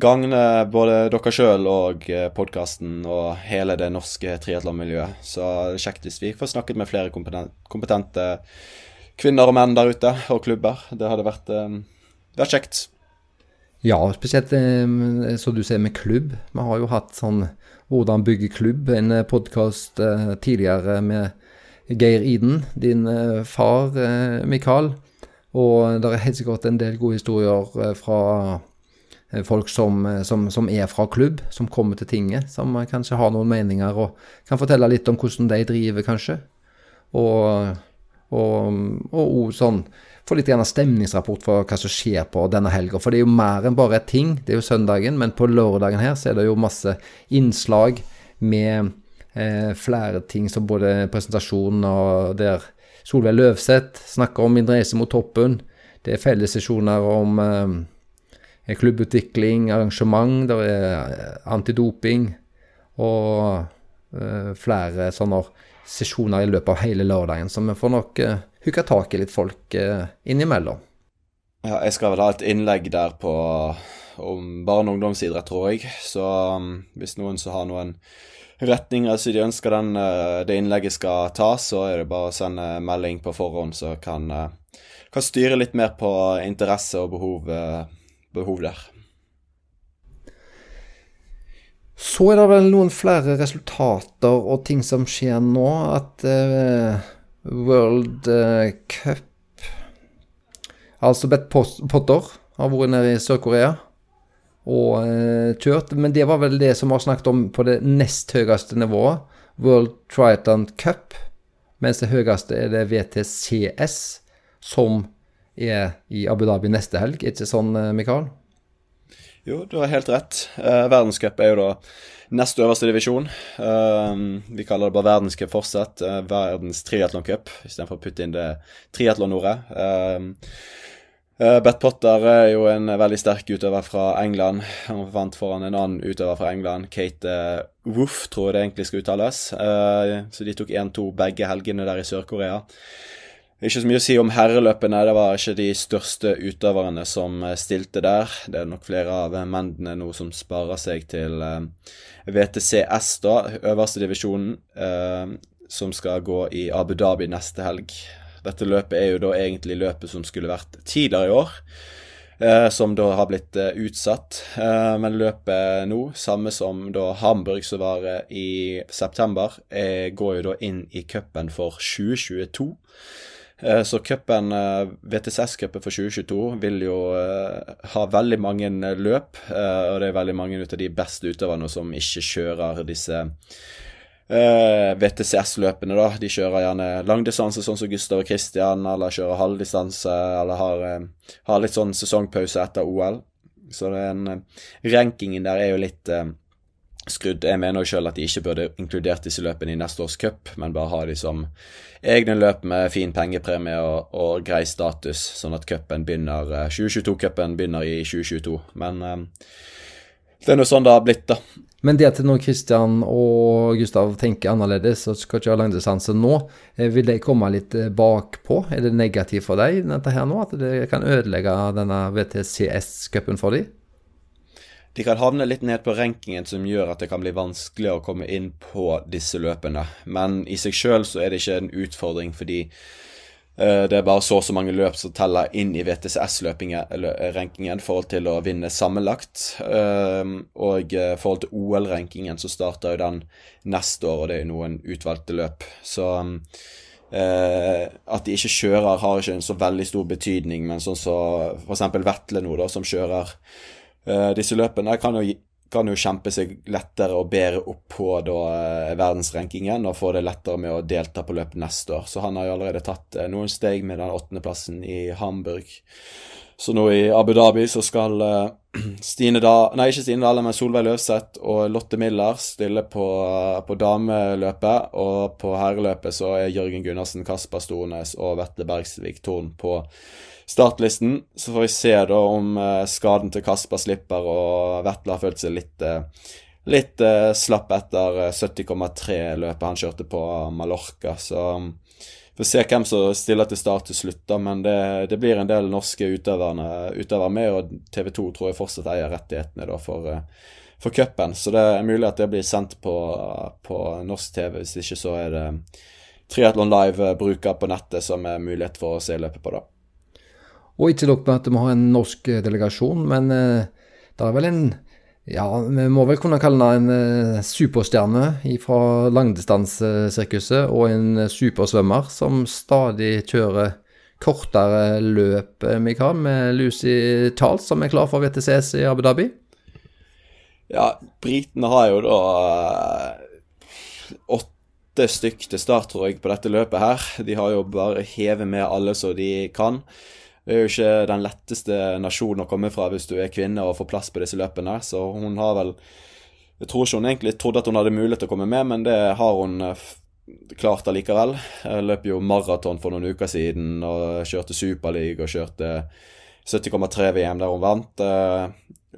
gagne både dere sjøl og podkasten og hele det norske triatlonmiljøet. Så det er kjekt hvis vi får snakket med flere kompetente kvinner og menn der ute, og klubber. Det hadde vært, um, vært kjekt. Ja, spesielt eh, så du ser med klubb. Vi har jo hatt sånn Hvordan bygge klubb, en podkast eh, tidligere med Geir Iden, din eh, far, eh, Mikael. Og det er helt sikkert en del gode historier eh, fra eh, folk som, eh, som, som er fra klubb, som kommer til tinget, som eh, kanskje har noen meninger og kan fortelle litt om hvordan de driver, kanskje. Og, og sånn få litt grann stemningsrapport for hva som skjer på denne helga. For det er jo mer enn bare ting. Det er jo søndagen, men på lørdagen her så er det jo masse innslag med eh, flere ting som både presentasjon og der Solveig Løvseth snakker om min reise mot toppen. Det er fellessesjoner om eh, klubbutvikling, arrangement, det er eh, antidoping og eh, flere sånne sesjoner i løpet av hele lørdagen. Så vi får nok eh, hooka tak i litt folk eh, innimellom. Ja, jeg skal vel ha et innlegg der på om barne- og ungdomsidrett, tror jeg. Så um, hvis noen som har noen retninger som de ønsker den, uh, det innlegget skal ta, så er det bare å sende melding på forhånd, så kan, uh, kan styre litt mer på interesse og behov, uh, behov der. Så er det vel noen flere resultater og ting som skjer nå. At eh, World Cup Altså Bet Potter har vært nede i Sør-Korea og eh, kjørt. Men det var vel det som vi har snakket om på det nest høyeste nivået. World Triathlon Cup. Mens det høyeste er det VTCS, som er i Abu Dhabi neste helg. Ikke sånn, eh, Mikael? Jo, du har helt rett. Uh, verdenscup er jo da nest øverste divisjon. Uh, vi kaller det bare verdenscup fortsatt. Uh, verdens triatloncup, istedenfor å putte inn det triatlonordet. Uh, Uh, Bett Potter er jo en veldig sterk utøver fra England. Han vant foran en annen utøver fra England, Kate uh, Woof, tror jeg det egentlig skal uttales. Uh, så de tok 1-2 begge helgene der i Sør-Korea. Ikke så mye å si om herreløpene. Det var ikke de største utøverne som stilte der. Det er nok flere av mennene nå som sparer seg til VTCS, da, øverste divisjonen, som skal gå i Abu Dhabi neste helg. Dette løpet er jo da egentlig løpet som skulle vært tidligere i år. Eh, som da har blitt eh, utsatt. Eh, men løpet nå, samme som da Hamburg som var eh, i september, eh, går jo da inn i cupen for 2022. Eh, så cupen, VTCS-cupen for 2022 vil jo ha veldig mange løp, og det er veldig mange av de beste utøverne som ikke kjører disse eh, VTCS-løpene, da. De kjører gjerne langdistanse, sånn som Gustav og Christian, eller kjører halvdistanse, eller har, har, litt sånn sesongpause etter OL. Så den rankingen der er jo litt skrudd. Jeg mener jo sjøl at de ikke burde inkludert disse løpene i neste års cup, men bare ha de som egne løp med fin pengepremie og, og grei status, sånn at cupen begynner 2022-cupen begynner i 2022. Men det er nå sånn det har blitt, da. Men det at nå Kristian og Gustav tenker annerledes og skal kjøre langdistanse nå, eh, vil de komme litt eh, bakpå? Er det negativt for deg dette her nå, at det kan ødelegge denne VTCS-cupen for dem? De kan havne litt ned på rankingen som gjør at det kan bli vanskelig å komme inn på disse løpene. Men i seg sjøl så er det ikke en utfordring, fordi uh, det er bare så og så mange løp som teller inn i VTCS-rankingen i forhold til å vinne sammenlagt. Uh, og i forhold til OL-rankingen så starter jo den neste år, og det er jo noen utvalgte løp. Så eh, at de ikke kjører, har ikke en så veldig stor betydning, men sånn som så f.eks. Vetle nå, da, som kjører disse løpene, kan jo kan jo kjempe seg lettere og bedre opp på da, eh, verdensrankingen og få det lettere med å delta på løp neste år. Så han har jo allerede tatt eh, noen steg med den åttendeplassen i Hamburg. Så nå i Abu Dhabi så skal Stine da, nei ikke Stine Dale, men Solveig Løvseth og Lotte Miller stille på, på dameløpet. Og på herreløpet så er Jørgen Gundersen, Kasper Stornes og Vette Bergsvik Torn på startlisten. Så får vi se da om uh, skaden til Kasper slipper, og Vetle har følt seg litt, uh, litt uh, slapp etter 70,3-løpet han kjørte på Mallorca. Så vi får se hvem som stiller til start til slutt, da. Men det, det blir en del norske utøvere med, og TV 2 tror jeg fortsatt eier rettighetene da for for cupen, så det er mulig at det blir sendt på, på norsk TV. Hvis ikke så er det Triatlon Live-bruker på nettet som er mulighet for å se løpet på, da. Og ikke nok med at vi har en norsk eh, delegasjon, men eh, det er vel en ja, vi må vel kunne kalle henne en eh, superstjerne fra langdistansesirkuset, og en supersvømmer som stadig kjører kortere løp, Mikael, med Lucy Charles, som er klar for VTCS i Abu Dhabi. Ja, britene har jo da åtte stykk til start, tror jeg, på dette løpet her. De har jo bare hevet med alle så de kan. Det er jo ikke den letteste nasjonen å komme fra hvis du er kvinne og får plass på disse løpene. Så hun har vel Jeg tror ikke hun egentlig trodde at hun hadde mulighet til å komme med, men det har hun eh, klart allikevel. Jeg løp jo maraton for noen uker siden og kjørte Superliga og kjørte 70,3 VM der hun vant. Eh,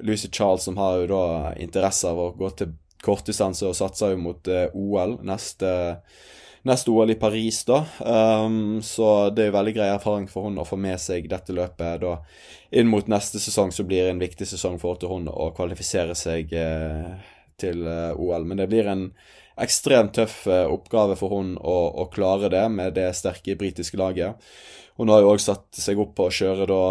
Lucy Charles, som har jo da interesse av å gå til kortdistanse og satser jo mot eh, OL neste neste OL i Paris, da. Um, så det er jo veldig grei erfaring for hun å få med seg dette løpet. da Inn mot neste sesong så blir det en viktig sesong for hun å kvalifisere seg eh, til eh, OL. Men det blir en ekstremt tøff eh, oppgave for hun å, å, klare det med det sterke britiske laget. Hun har jo òg satt seg opp på å kjøre da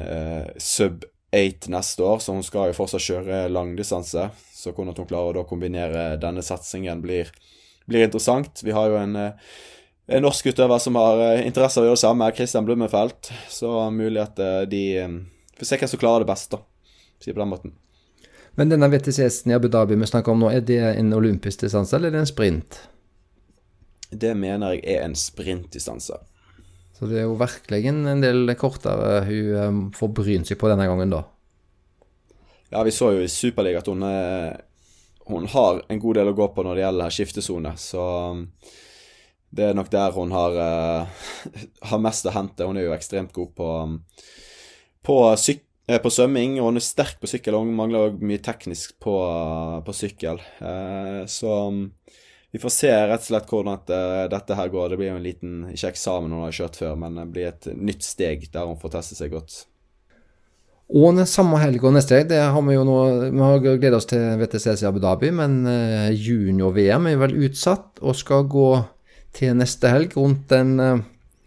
eh, sub 8 neste år, så hun skal jo fortsatt kjøre langdistanse. Så hvordan hun klarer å kombinere denne satsingen, blir blir interessant. Vi har jo en, eh, en norsk utøver som har eh, interesse av å gjøre det samme, Christian Blummenfelt. Så mulig at eh, de får se hvem som klarer det best, da. Si på den måten. Men denne WTCS-en i Abu Dhabi vi snakker om nå, er det en olympisk distanse, eller er det en sprint? Det mener jeg er en sprintdistanse. Så det er jo virkelig en del kortere hun får brynt seg på denne gangen, da. Ja, vi så jo i Superliga at hun, hun har en god del å gå på når det gjelder skiftesone. Så um, det er nok der hun har, har mest å hente. Hun er jo ekstremt god på, um, på, på svømming, og hun er sterk på sykkel. Og hun mangler også mye teknisk på, på sykkel. Så um, vi får se rett og slett hvordan at, uh, dette her går. Det blir jo en liten, ikke eksamen hun har kjørt før, men det blir et nytt steg der hun får teste seg godt. Og samme helg og neste helg, det har vi jo nå Vi har gledet oss til WTCC Abu Dhabi, men uh, junior-VM er vel utsatt og skal gå til neste helg rundt den uh,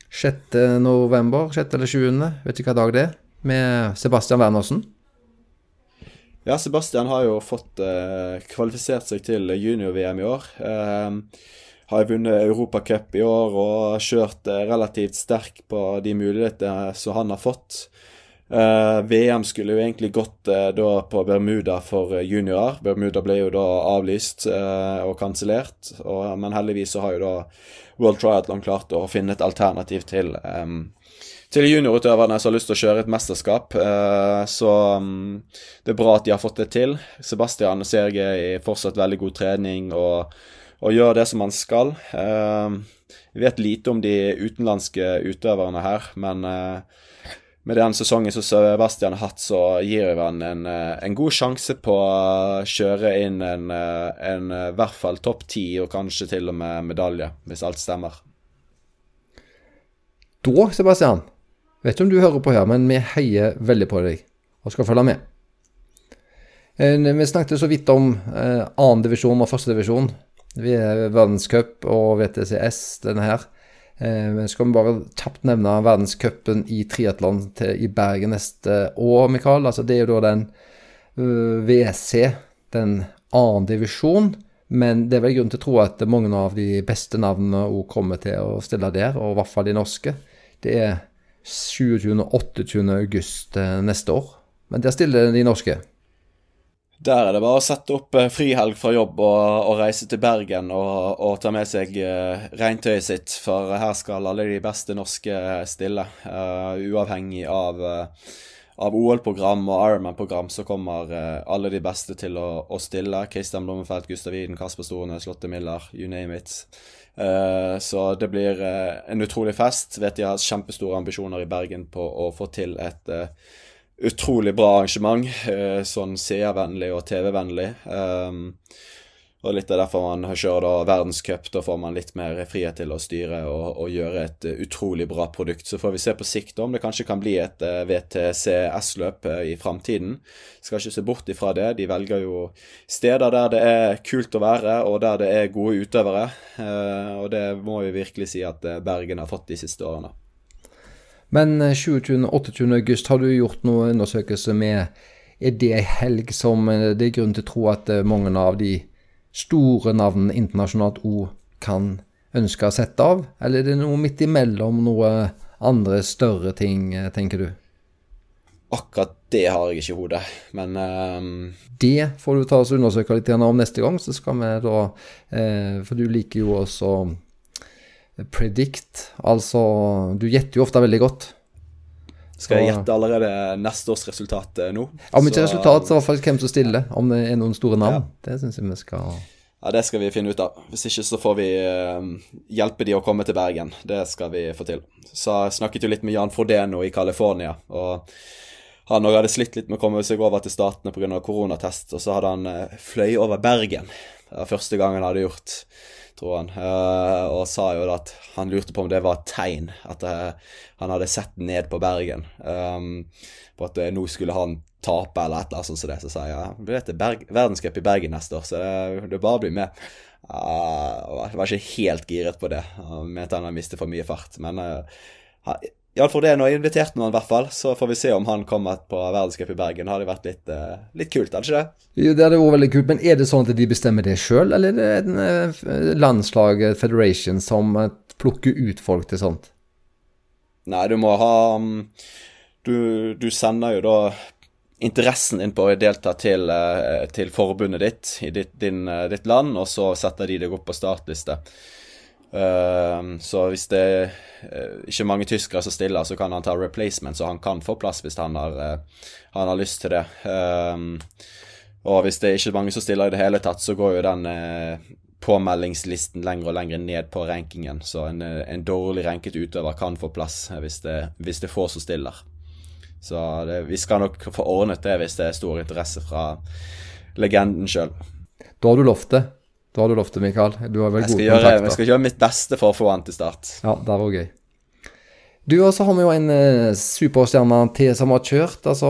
6. november, 6. eller 7., vet ikke hva dag det er, med Sebastian Wernersen. Ja, Sebastian har jo fått eh, kvalifisert seg til junior-VM i år. Eh, har vunnet Europacup i år og kjørt eh, relativt sterk på de mulighetene som han har fått. Eh, VM skulle jo egentlig gått uh, da på Bermuda for eh, juniorer. Bermuda ble jo da avlyst og kansellert, men heldigvis så har jo da World Triathlon klart å finne et alternativ til um, til juniorutøverne som har lyst til å kjøre et mesterskap. Så um, det er bra at de har fått det til. Sebastian ser jeg i fortsatt veldig god trening og, og gjør det som han skal. Vi vet lite om de utenlandske utøverne her, men med den sesongen som Sebastian har hatt, så gir han en, en god sjanse på å kjøre inn en, en i hvert fall topp ti, og kanskje til og med medalje, hvis alt stemmer. Da, Sebastian, Vet ikke om du hører på her, men vi heier veldig på deg og skal følge med. Eh, vi snakket så vidt om eh, annendivisjon og førstedivisjon. Vi er verdenscup og VTCS, denne her. Eh, vi skal bare kjapt nevne verdenscupen i triatlon i Bergen neste år, Mikael. Altså, det er jo da den WC, den annen divisjon. Men det er vel grunn til å tro at mange av de beste navnene òg kommer til å stille der, og i hvert fall de norske. Det er 27. og 28. august eh, neste år. Men der stiller de norske. Der er det bare å sette opp eh, frihelg fra jobb og, og reise til Bergen og, og ta med seg uh, regntøyet sitt, for her skal alle de beste norske stille. Uh, uavhengig av, uh, av OL-program og Ironman-program så kommer alle de beste til å, å stille. Kristian Blommenfelt, Gustav Widen, Kasper Storene, Slotte Miller, you name it. Eh, så det blir uh, en utrolig fest. Vet de har kjempestore ambisjoner i Bergen på å få til et uh, utrolig bra arrangement. sånn seervennlig og TV-vennlig. Um, og litt av derfor man kjører da verdenscup. Da får man litt mer frihet til å styre og, og gjøre et uh, utrolig bra produkt. Så får vi se på sikt om det kanskje kan bli et uh, VTCS-løp i framtiden. Skal ikke se bort ifra det. De velger jo steder der det er kult å være, og der det er gode utøvere. og det må vi virkelig si at Bergen har fått de siste årene. Men 27.-28. august, har du gjort noe undersøkelse med Er det ei helg som det er grunn til å tro at mange av de store navnene internasjonalt òg kan ønske å sette av? Eller er det noe midt imellom noe andre større ting, eh, tenker du? Akkurat det har jeg ikke i hodet, men um... Det får du ta oss undersøke litt om neste gang, så skal vi da eh, For du liker jo også predict, altså Du gjetter jo ofte veldig godt. Skal jeg gjette allerede neste års resultat eh, nå? Om ikke så, resultat, så i hvert fall hvem som stiller. Om det er noen store navn. Ja. Det syns jeg vi skal Ja, det skal vi finne ut av. Hvis ikke så får vi uh, hjelpe de å komme til Bergen. Det skal vi få til. Så jeg snakket jo litt med Jan Frodeno i California. og han hadde slitt litt med å komme seg over til Statene pga. koronatest, og så hadde han uh, fløy over Bergen. Det var første gang han hadde gjort tror han. Uh, og sa jo at han lurte på om det var et tegn, at uh, han hadde sett ned på Bergen. Um, på at nå skulle han tape eller et eller annet sånt som det. Så sa jeg ja, du vet det er verdenscup i Bergen neste år, så det, det bare bli med. Uh, jeg var ikke helt giret på det. Han mente han hadde mistet for mye fart. Men Iallfall det. er Nå invitert noen, i hvert fall. Så får vi se om han kommer på verdenscup i Bergen. Det hadde vært litt, uh, litt kult, hadde ikke det? Jo, det hadde vært veldig kult. Men er det sånn at de bestemmer det sjøl, eller er det en, uh, landslaget, federation, som plukker ut folk til sånt? Nei, du må ha um, du, du, sender jo da interessen din på å delta til, til forbundet ditt i ditt, din, ditt land, og så setter de deg opp på startliste. Uh, så hvis det er uh, ikke mange tyskere som stiller, så kan han ta replacement, så han kan få plass hvis han har, uh, han har lyst til det. Uh, og hvis det er ikke mange som stiller i det hele tatt, så går jo den påmeldingslisten lenger og lenger ned på rankingen. Så en, en dårlig ranket utøver kan få plass hvis det, hvis det er få som stiller. Så det, vi skal nok få ordnet det hvis det er stor interesse fra legenden sjøl. Da har du lovt det. Da har du lovt det, Mikael. Du har vel jeg gode gjøre, kontakter. Jeg skal gjøre mitt beste for å få han til start. Ja, det var gøy. Du, og så har vi jo en eh, superstjerne til som har kjørt. Altså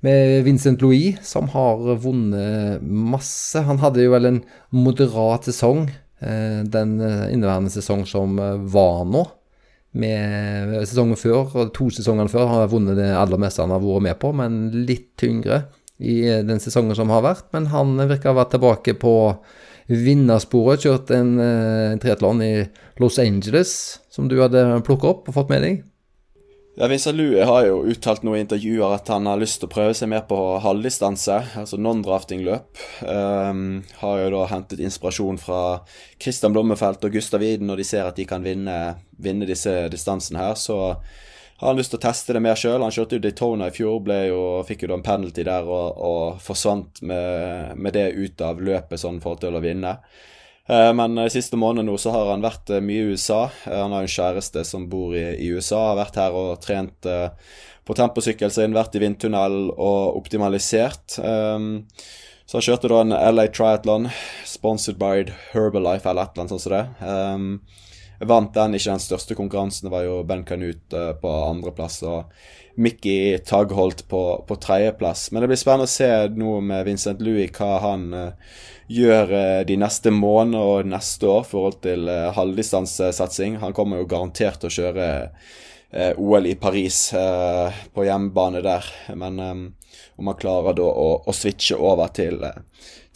med Vincent Louis, som har vunnet masse. Han hadde jo vel en moderat sesong eh, den eh, inneværende sesong som var nå. Med sesongen før, og to sesongene før, har han vunnet det aller meste han har vært med på, men litt tyngre i den sesongen som har vært. Men han virker å ha vært tilbake på vinnersporet. Kjørt en, eh, en triatlon i Los Angeles, som du hadde plukket opp og fått med deg. Ja, Vincent Lue har jo uttalt noen intervjuer at han har lyst til å prøve seg mer på halvdistanse, altså non-drafting-løp. Um, har jo da hentet inspirasjon fra Christian Blommefelt og Gustav Iden når de ser at de kan vinne, vinne disse distansene her. Så har han lyst til å teste det mer sjøl. Han kjørte jo Daytona i fjor, ble jo, fikk jo da en penalty der og, og forsvant med, med, det ut av løpet sånn for å vinne. Eh, men de siste månedene nå så har han vært eh, mye i USA. Eh, han har en kjæreste som bor i, i USA. Har vært her og trent på temposykkel sin, vært i vindtunnel og optimalisert. Så han kjørte da en LA Triathlon, sponsored by Herbalife eller et eller annet sånt som det. Vant den, ikke den største konkurransen. Det var jo Ben Canute på andreplass og Mickey Tagholt på, på tredjeplass. Men det blir spennende å se nå med Vincent Louis, hva han uh, gjør uh, de neste månedene og neste år i forhold til halvdistansesatsing. Han kommer jo garantert til å kjøre OL i Paris på hjemmebane der. Men om han klarer da å, å switche over til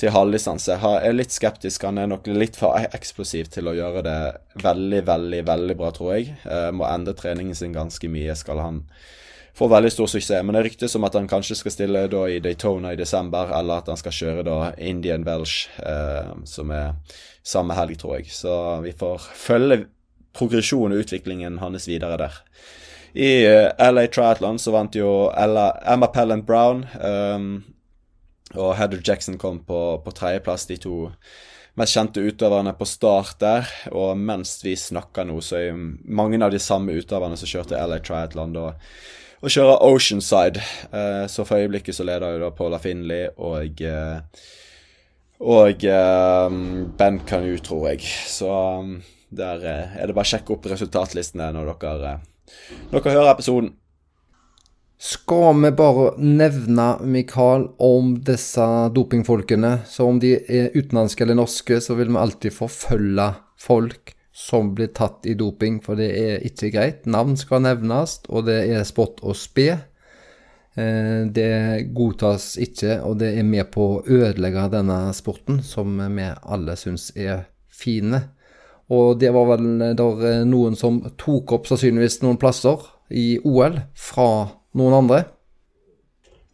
til halvdistanse. Jeg er litt skeptisk. Han er nok litt for eksplosiv til å gjøre det veldig, veldig veldig bra, tror jeg. Eh, må endre treningen sin ganske mye skal han få veldig stor suksess. Men det ryktes om at han kanskje skal stille da i Daytona i desember, eller at han skal kjøre da Indian Welsh, eh, som er samme helg, tror jeg. Så vi får følge progresjonen og utviklingen hans videre der. I eh, LA Triathlon så vant jo Ella, Emma Pellant Brown. Og Heather Jackson kom på, på tredjeplass, de to mest kjente utøverne på start der. Og mens vi snakker nå, så er mange av de samme utøverne som kjørte LA Triathlon da og kjører Oceanside. Eh, så for øyeblikket så leder jo da Paula Finley og eh, og eh, Ben Kanu, tror jeg. Så der er det bare å sjekke opp resultatlistene når dere, når dere hører episoden. Skal vi bare nevne, Mikael, om disse dopingfolkene? Så om de er utenlandske eller norske, så vil vi alltid forfølge folk som blir tatt i doping, for det er ikke greit. Navn skal nevnes, og det er spott og spe. Eh, det godtas ikke, og det er med på å ødelegge denne sporten, som vi alle syns er fine. Og det var vel der noen som tok opp sannsynligvis noen plasser i OL fra noen andre?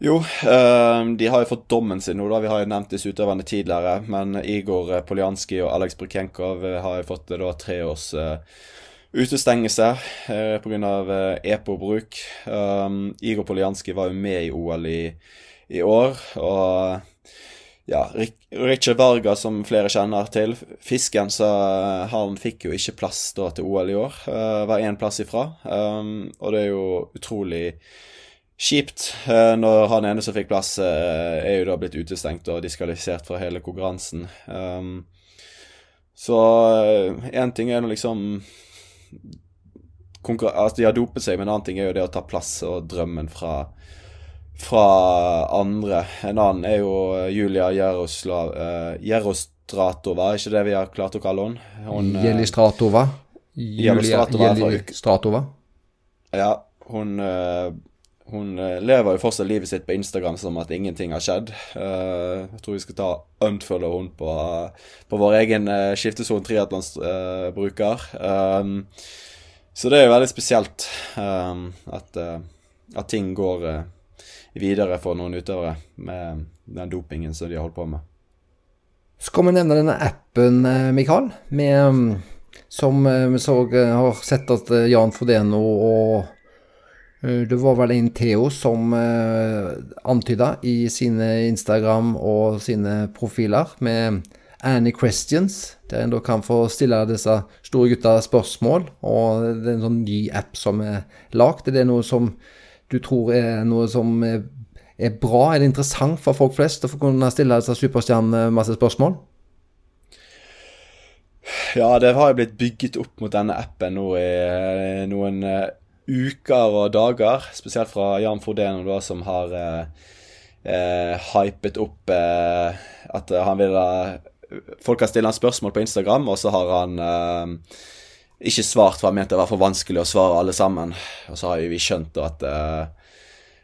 Jo, uh, de har jo fått dommen sin nå, da. Vi har jo nevnt disse utøverne tidligere. Men Igor eh, Poljanskij og Alex Brukenkov eh, har jo fått da tre års utestengelse uh, pga. EPO-bruk. Um, Igor Poljanskij var jo med i OL i, i år. Og ja, Richard Varga, som flere kjenner til, fisken, så han fikk jo ikke plass da til OL i år. Uh, var én plass ifra. Um, og det er jo utrolig kjipt uh, når han ene som fikk plass, uh, er jo da blitt utestengt og diskvalifisert fra hele konkurransen. Um, så én uh, ting er nå liksom Altså, de har dopet seg, men en annen ting er jo det å ta plass og drømmen fra, fra andre. En annen er jo Julia Jaroslav er ikke det vi har klart å kalle henne? Hun, Jelistratova. Julia Jelistratova. Ja, hun hun eh, lever jo fortsatt livet sitt på Instagram som at ingenting har skjedd. Uh, jeg tror vi skal ta unfollow hun på, på vår egen skiftesone Skiftesonen triatlonsbruker. Så det er jo veldig spesielt at, at, ting går videre for noen utøvere med den dopingen som de har holdt på med. Skal vi nevne denne appen, Mikael, med um, som eh, vi så eh, har sett at eh, Jan Frodeno og eh, det var vel en Theo som uh, antyda i sine Instagram og sine profiler med Annie Questions, der en da kan få stille disse store gutta spørsmål. Og det er en sånn ny app som er lagd. Er det noe som du tror er noe som er, er bra? Er det interessant for folk flest å få kunne stille disse superstjernene masse spørsmål? Ja, det har jo blitt bygget opp mot denne appen nå i eh, noen uh, uker og dager. Spesielt fra Jan Frodeno, da, som har uh, uh, hypet opp at han vil Folk har stilt han spørsmål på Instagram, og så har han ikke svart, for han mente det var for vanskelig å svare alle sammen. Og så har jo vi skjønt da at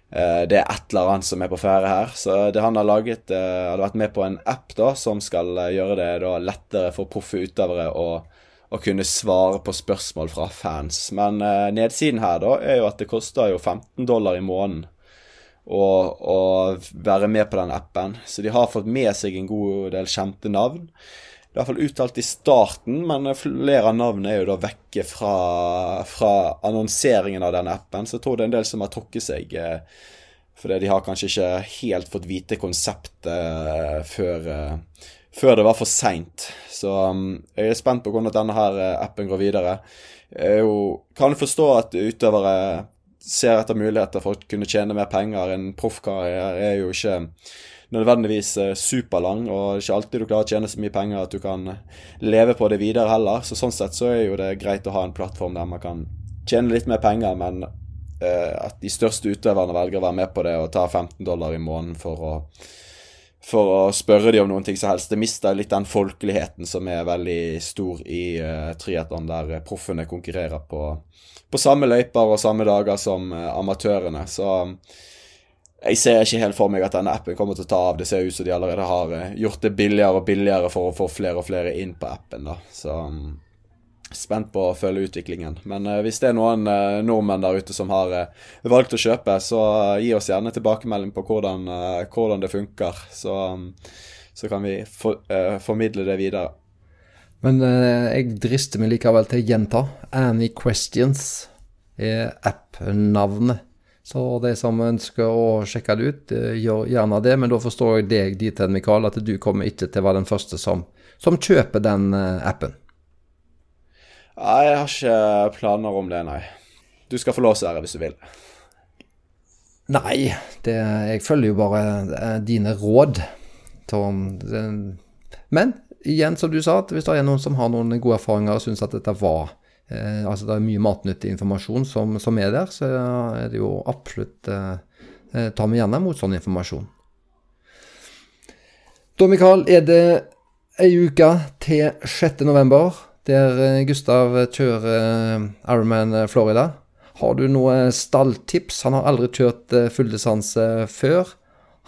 Eh, det er et eller annet som er på ferde her. Så det han har laget, hadde vært med på en app da, som skal gjøre det da, lettere for proffe utøvere å, å, kunne svare på spørsmål fra fans. Men eh, nedsiden her da er jo at det koster jo 15 dollar i måneden å, å være med på den appen. Så de har fått med seg en god del kjente navn i hvert fall uttalt i starten, men flere av navnene er jo da vekke fra, fra annonseringen av den appen. Så jeg tror det er en del som har trukket seg. Eh, fordi de har kanskje ikke helt fått vite konseptet eh, før, eh, før det var for seint. Så um, jeg er spent på hvordan denne her appen går videre. Jeg jo, kan forstå at utøvere ser etter muligheter for å kunne tjene mer penger. En proffkarriere er jo ikke nødvendigvis eh, superlang, og ikke alltid du klarer å tjene så mye penger at du kan eh, leve på det videre heller. Så sånn sett så er jo det greit å ha en plattform der man kan tjene litt mer penger, men uh, at de største utøverne velger å være med på det og ta 15 dollar i måneden for å for å spørre dem om noen ting som helst. Det mister litt den folkeligheten som er veldig stor i uh, triatlon, der proffene konkurrerer på, på samme løyper og samme dager som uh, amatørene. Så jeg ser ikke helt for meg at denne appen kommer til å ta av. Det ser ut som de allerede har eh, gjort det billigere og billigere for å få flere og flere inn på appen. da. Så um, spent på å følge utviklingen. Men uh, hvis det er noen uh, nordmenn der ute som har uh, valgt å kjøpe, så gi oss gjerne tilbakemelding på hvordan, hvordan det funker. Så, um, så, kan vi for, formidle det videre. Men jeg drister meg likevel til å gjenta. Any Questions er app-navnet så de som ønsker å sjekke det ut, gjør gjerne det. Men da forstår jeg deg dit hen, Mikael, at du kommer ikke til å være den første som, som kjøper den appen. Nei, jeg har ikke planer om det, nei. Du skal få låse her hvis du vil. Nei, det, jeg følger jo bare eh, dine råd. Men igjen, som du sa, at hvis det er noen som har noen gode erfaringer og syns at dette var Eh, altså det er mye matnyttig informasjon som, som, er der, så er det jo absolutt eh, Ta meg gjerne imot sånn informasjon. Da, Mikael, er det ei uke til 6.11, der eh, Gustav kjører Ironman Florida. Har du noe stalltips? Han har aldri kjørt fulldistanse før.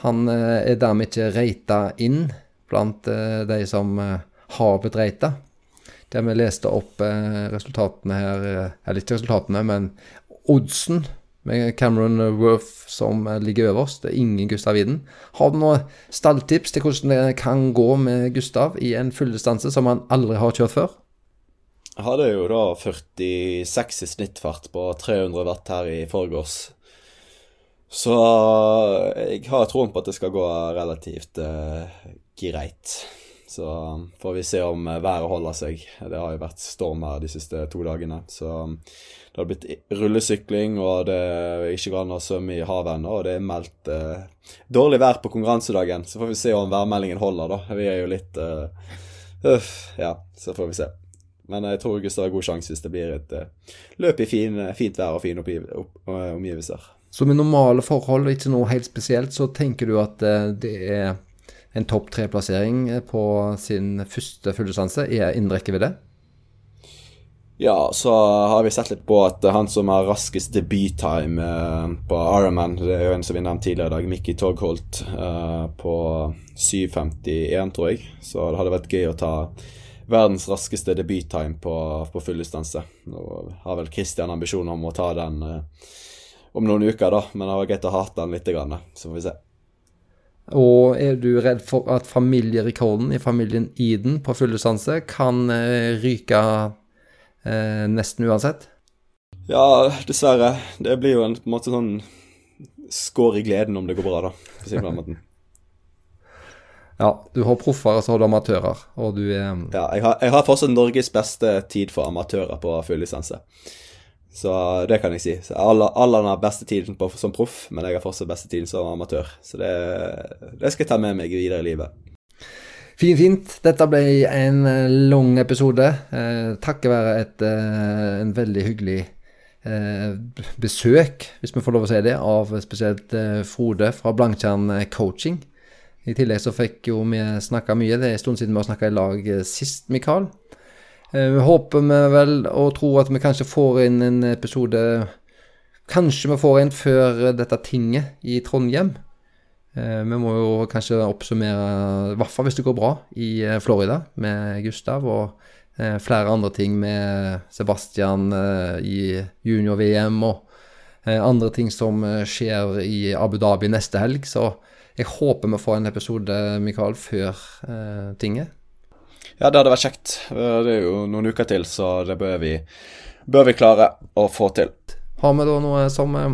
Han er dermed ikke reita inn blant de som har blitt reita der vi leste opp eh, resultatene her eh, Eller ikke resultatene, men oddsen med Cameron Worth som eh, ligger øverst. Det er ingen Gustav Widen. Har du noen stalltips til hvordan det kan gå med Gustav i en fulldistanse som han aldri har kjørt før? Hadde jo da 46 i snittfart på 300 watt her i forgårs. Så jeg har troen på at det skal gå relativt uh, greit. Så får vi se om uh, været holder seg. Det har jo vært storm her de siste to dagene. Så det har blitt rullesykling, og det er ikke går an å svømme i havet ennå. Og det er meldt uh, dårlig vær på konkurransedagen, så får vi se om værmeldingen holder, da. Vi er jo litt uh, Uff. Ja, så får vi se. Men jeg tror Gustav har god sjanse hvis det blir et uh, løp i fin, fint vær og fine omgivelser. Så med normale forhold, ikke noe helt spesielt, så tenker du at det er en topp tre-plassering på sin første fulldistanse er innen rekkevidde? Ja, så har vi sett litt på at han som har raskest debuttime eh, på Ironman, det er jo en som vi nevnte tidligere i dag, Mickey Togholt, eh, på 7.51, tror jeg. Så det hadde vært gøy å ta verdens raskeste debuttime på, på fulldistanse. Nå har vel Christian ambisjoner om å ta den eh, om noen uker, da, men det var greit å hate den litt, så får vi se. Og er du redd for at familierekorden i familien Eden på fulldistanse kan eh, ryke eh, nesten uansett? Ja, dessverre. Det blir jo en, på en måte sånn skår i gleden om det går bra, da. På den måten. Ja, du har proffer, og så har du amatører, og du er Ja, jeg har, jeg har fortsatt Norges beste tid for amatører på fulllisense. Så det kan jeg si. Alle har beste tiden på, som proff, men jeg har fortsatt beste tiden som amatør. Så det, det skal jeg ta med meg videre i livet. Fint, fint. Dette ble en eh, lang episode. Eh, takket være et, eh, en veldig hyggelig eh, besøk, hvis vi får lov å si det, av spesielt eh, Frode fra Blankjern Coaching. I tillegg så fikk jo vi snakka mye. Det er en stund siden vi har snakka i lag eh, sist, Mikael. Eh, Vi håper vi vel og tror at vi kanskje får inn en episode Kanskje vi får en før dette tinget i Trondheim. Eh, Vi må jo kanskje oppsummere, i hvert fall hvis det går bra, i Florida med Gustav og flere andre ting med Sebastian i junior-VM og andre ting som skjer i Abu Dhabi neste helg. Så jeg håper vi får en episode, Mikael, før eh, tinget. Ja, det hadde vært kjekt. Eh, Det er jo noen uker til, så det bør vi, bør vi klare å få til. Har vi da noe som eh,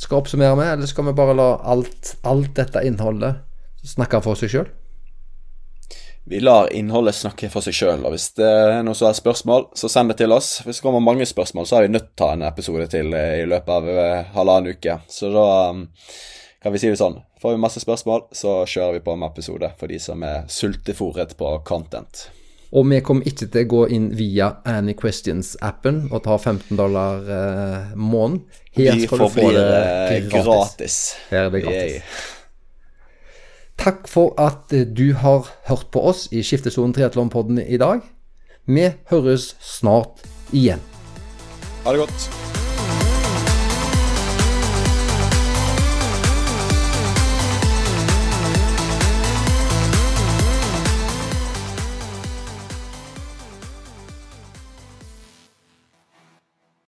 skal oppsummere med, eller skal vi bare la alt, alt dette innholdet snakke for seg sjøl? Vi lar innholdet snakke for seg sjøl, og hvis det er noen som har spørsmål, så send det til oss. Hvis det kommer mange spørsmål, så er vi nødt til å ta en episode til eh, i løpet av halvannen uke. Så da um, kan vi si det sånn. Får vi masse spørsmål, så kjører vi på med episode for de som er sultefòret på content. Og vi kommer ikke til å gå inn via Any Questions-appen og ta 15 dollar eh, måneden. Her Vi skal du få det eh, gratis. gratis. Her er det Yay. gratis. Takk for at eh, du har hørt på oss i Skiftesonen Triatlonpodden i dag. Vi høres snart igjen. Ha det godt.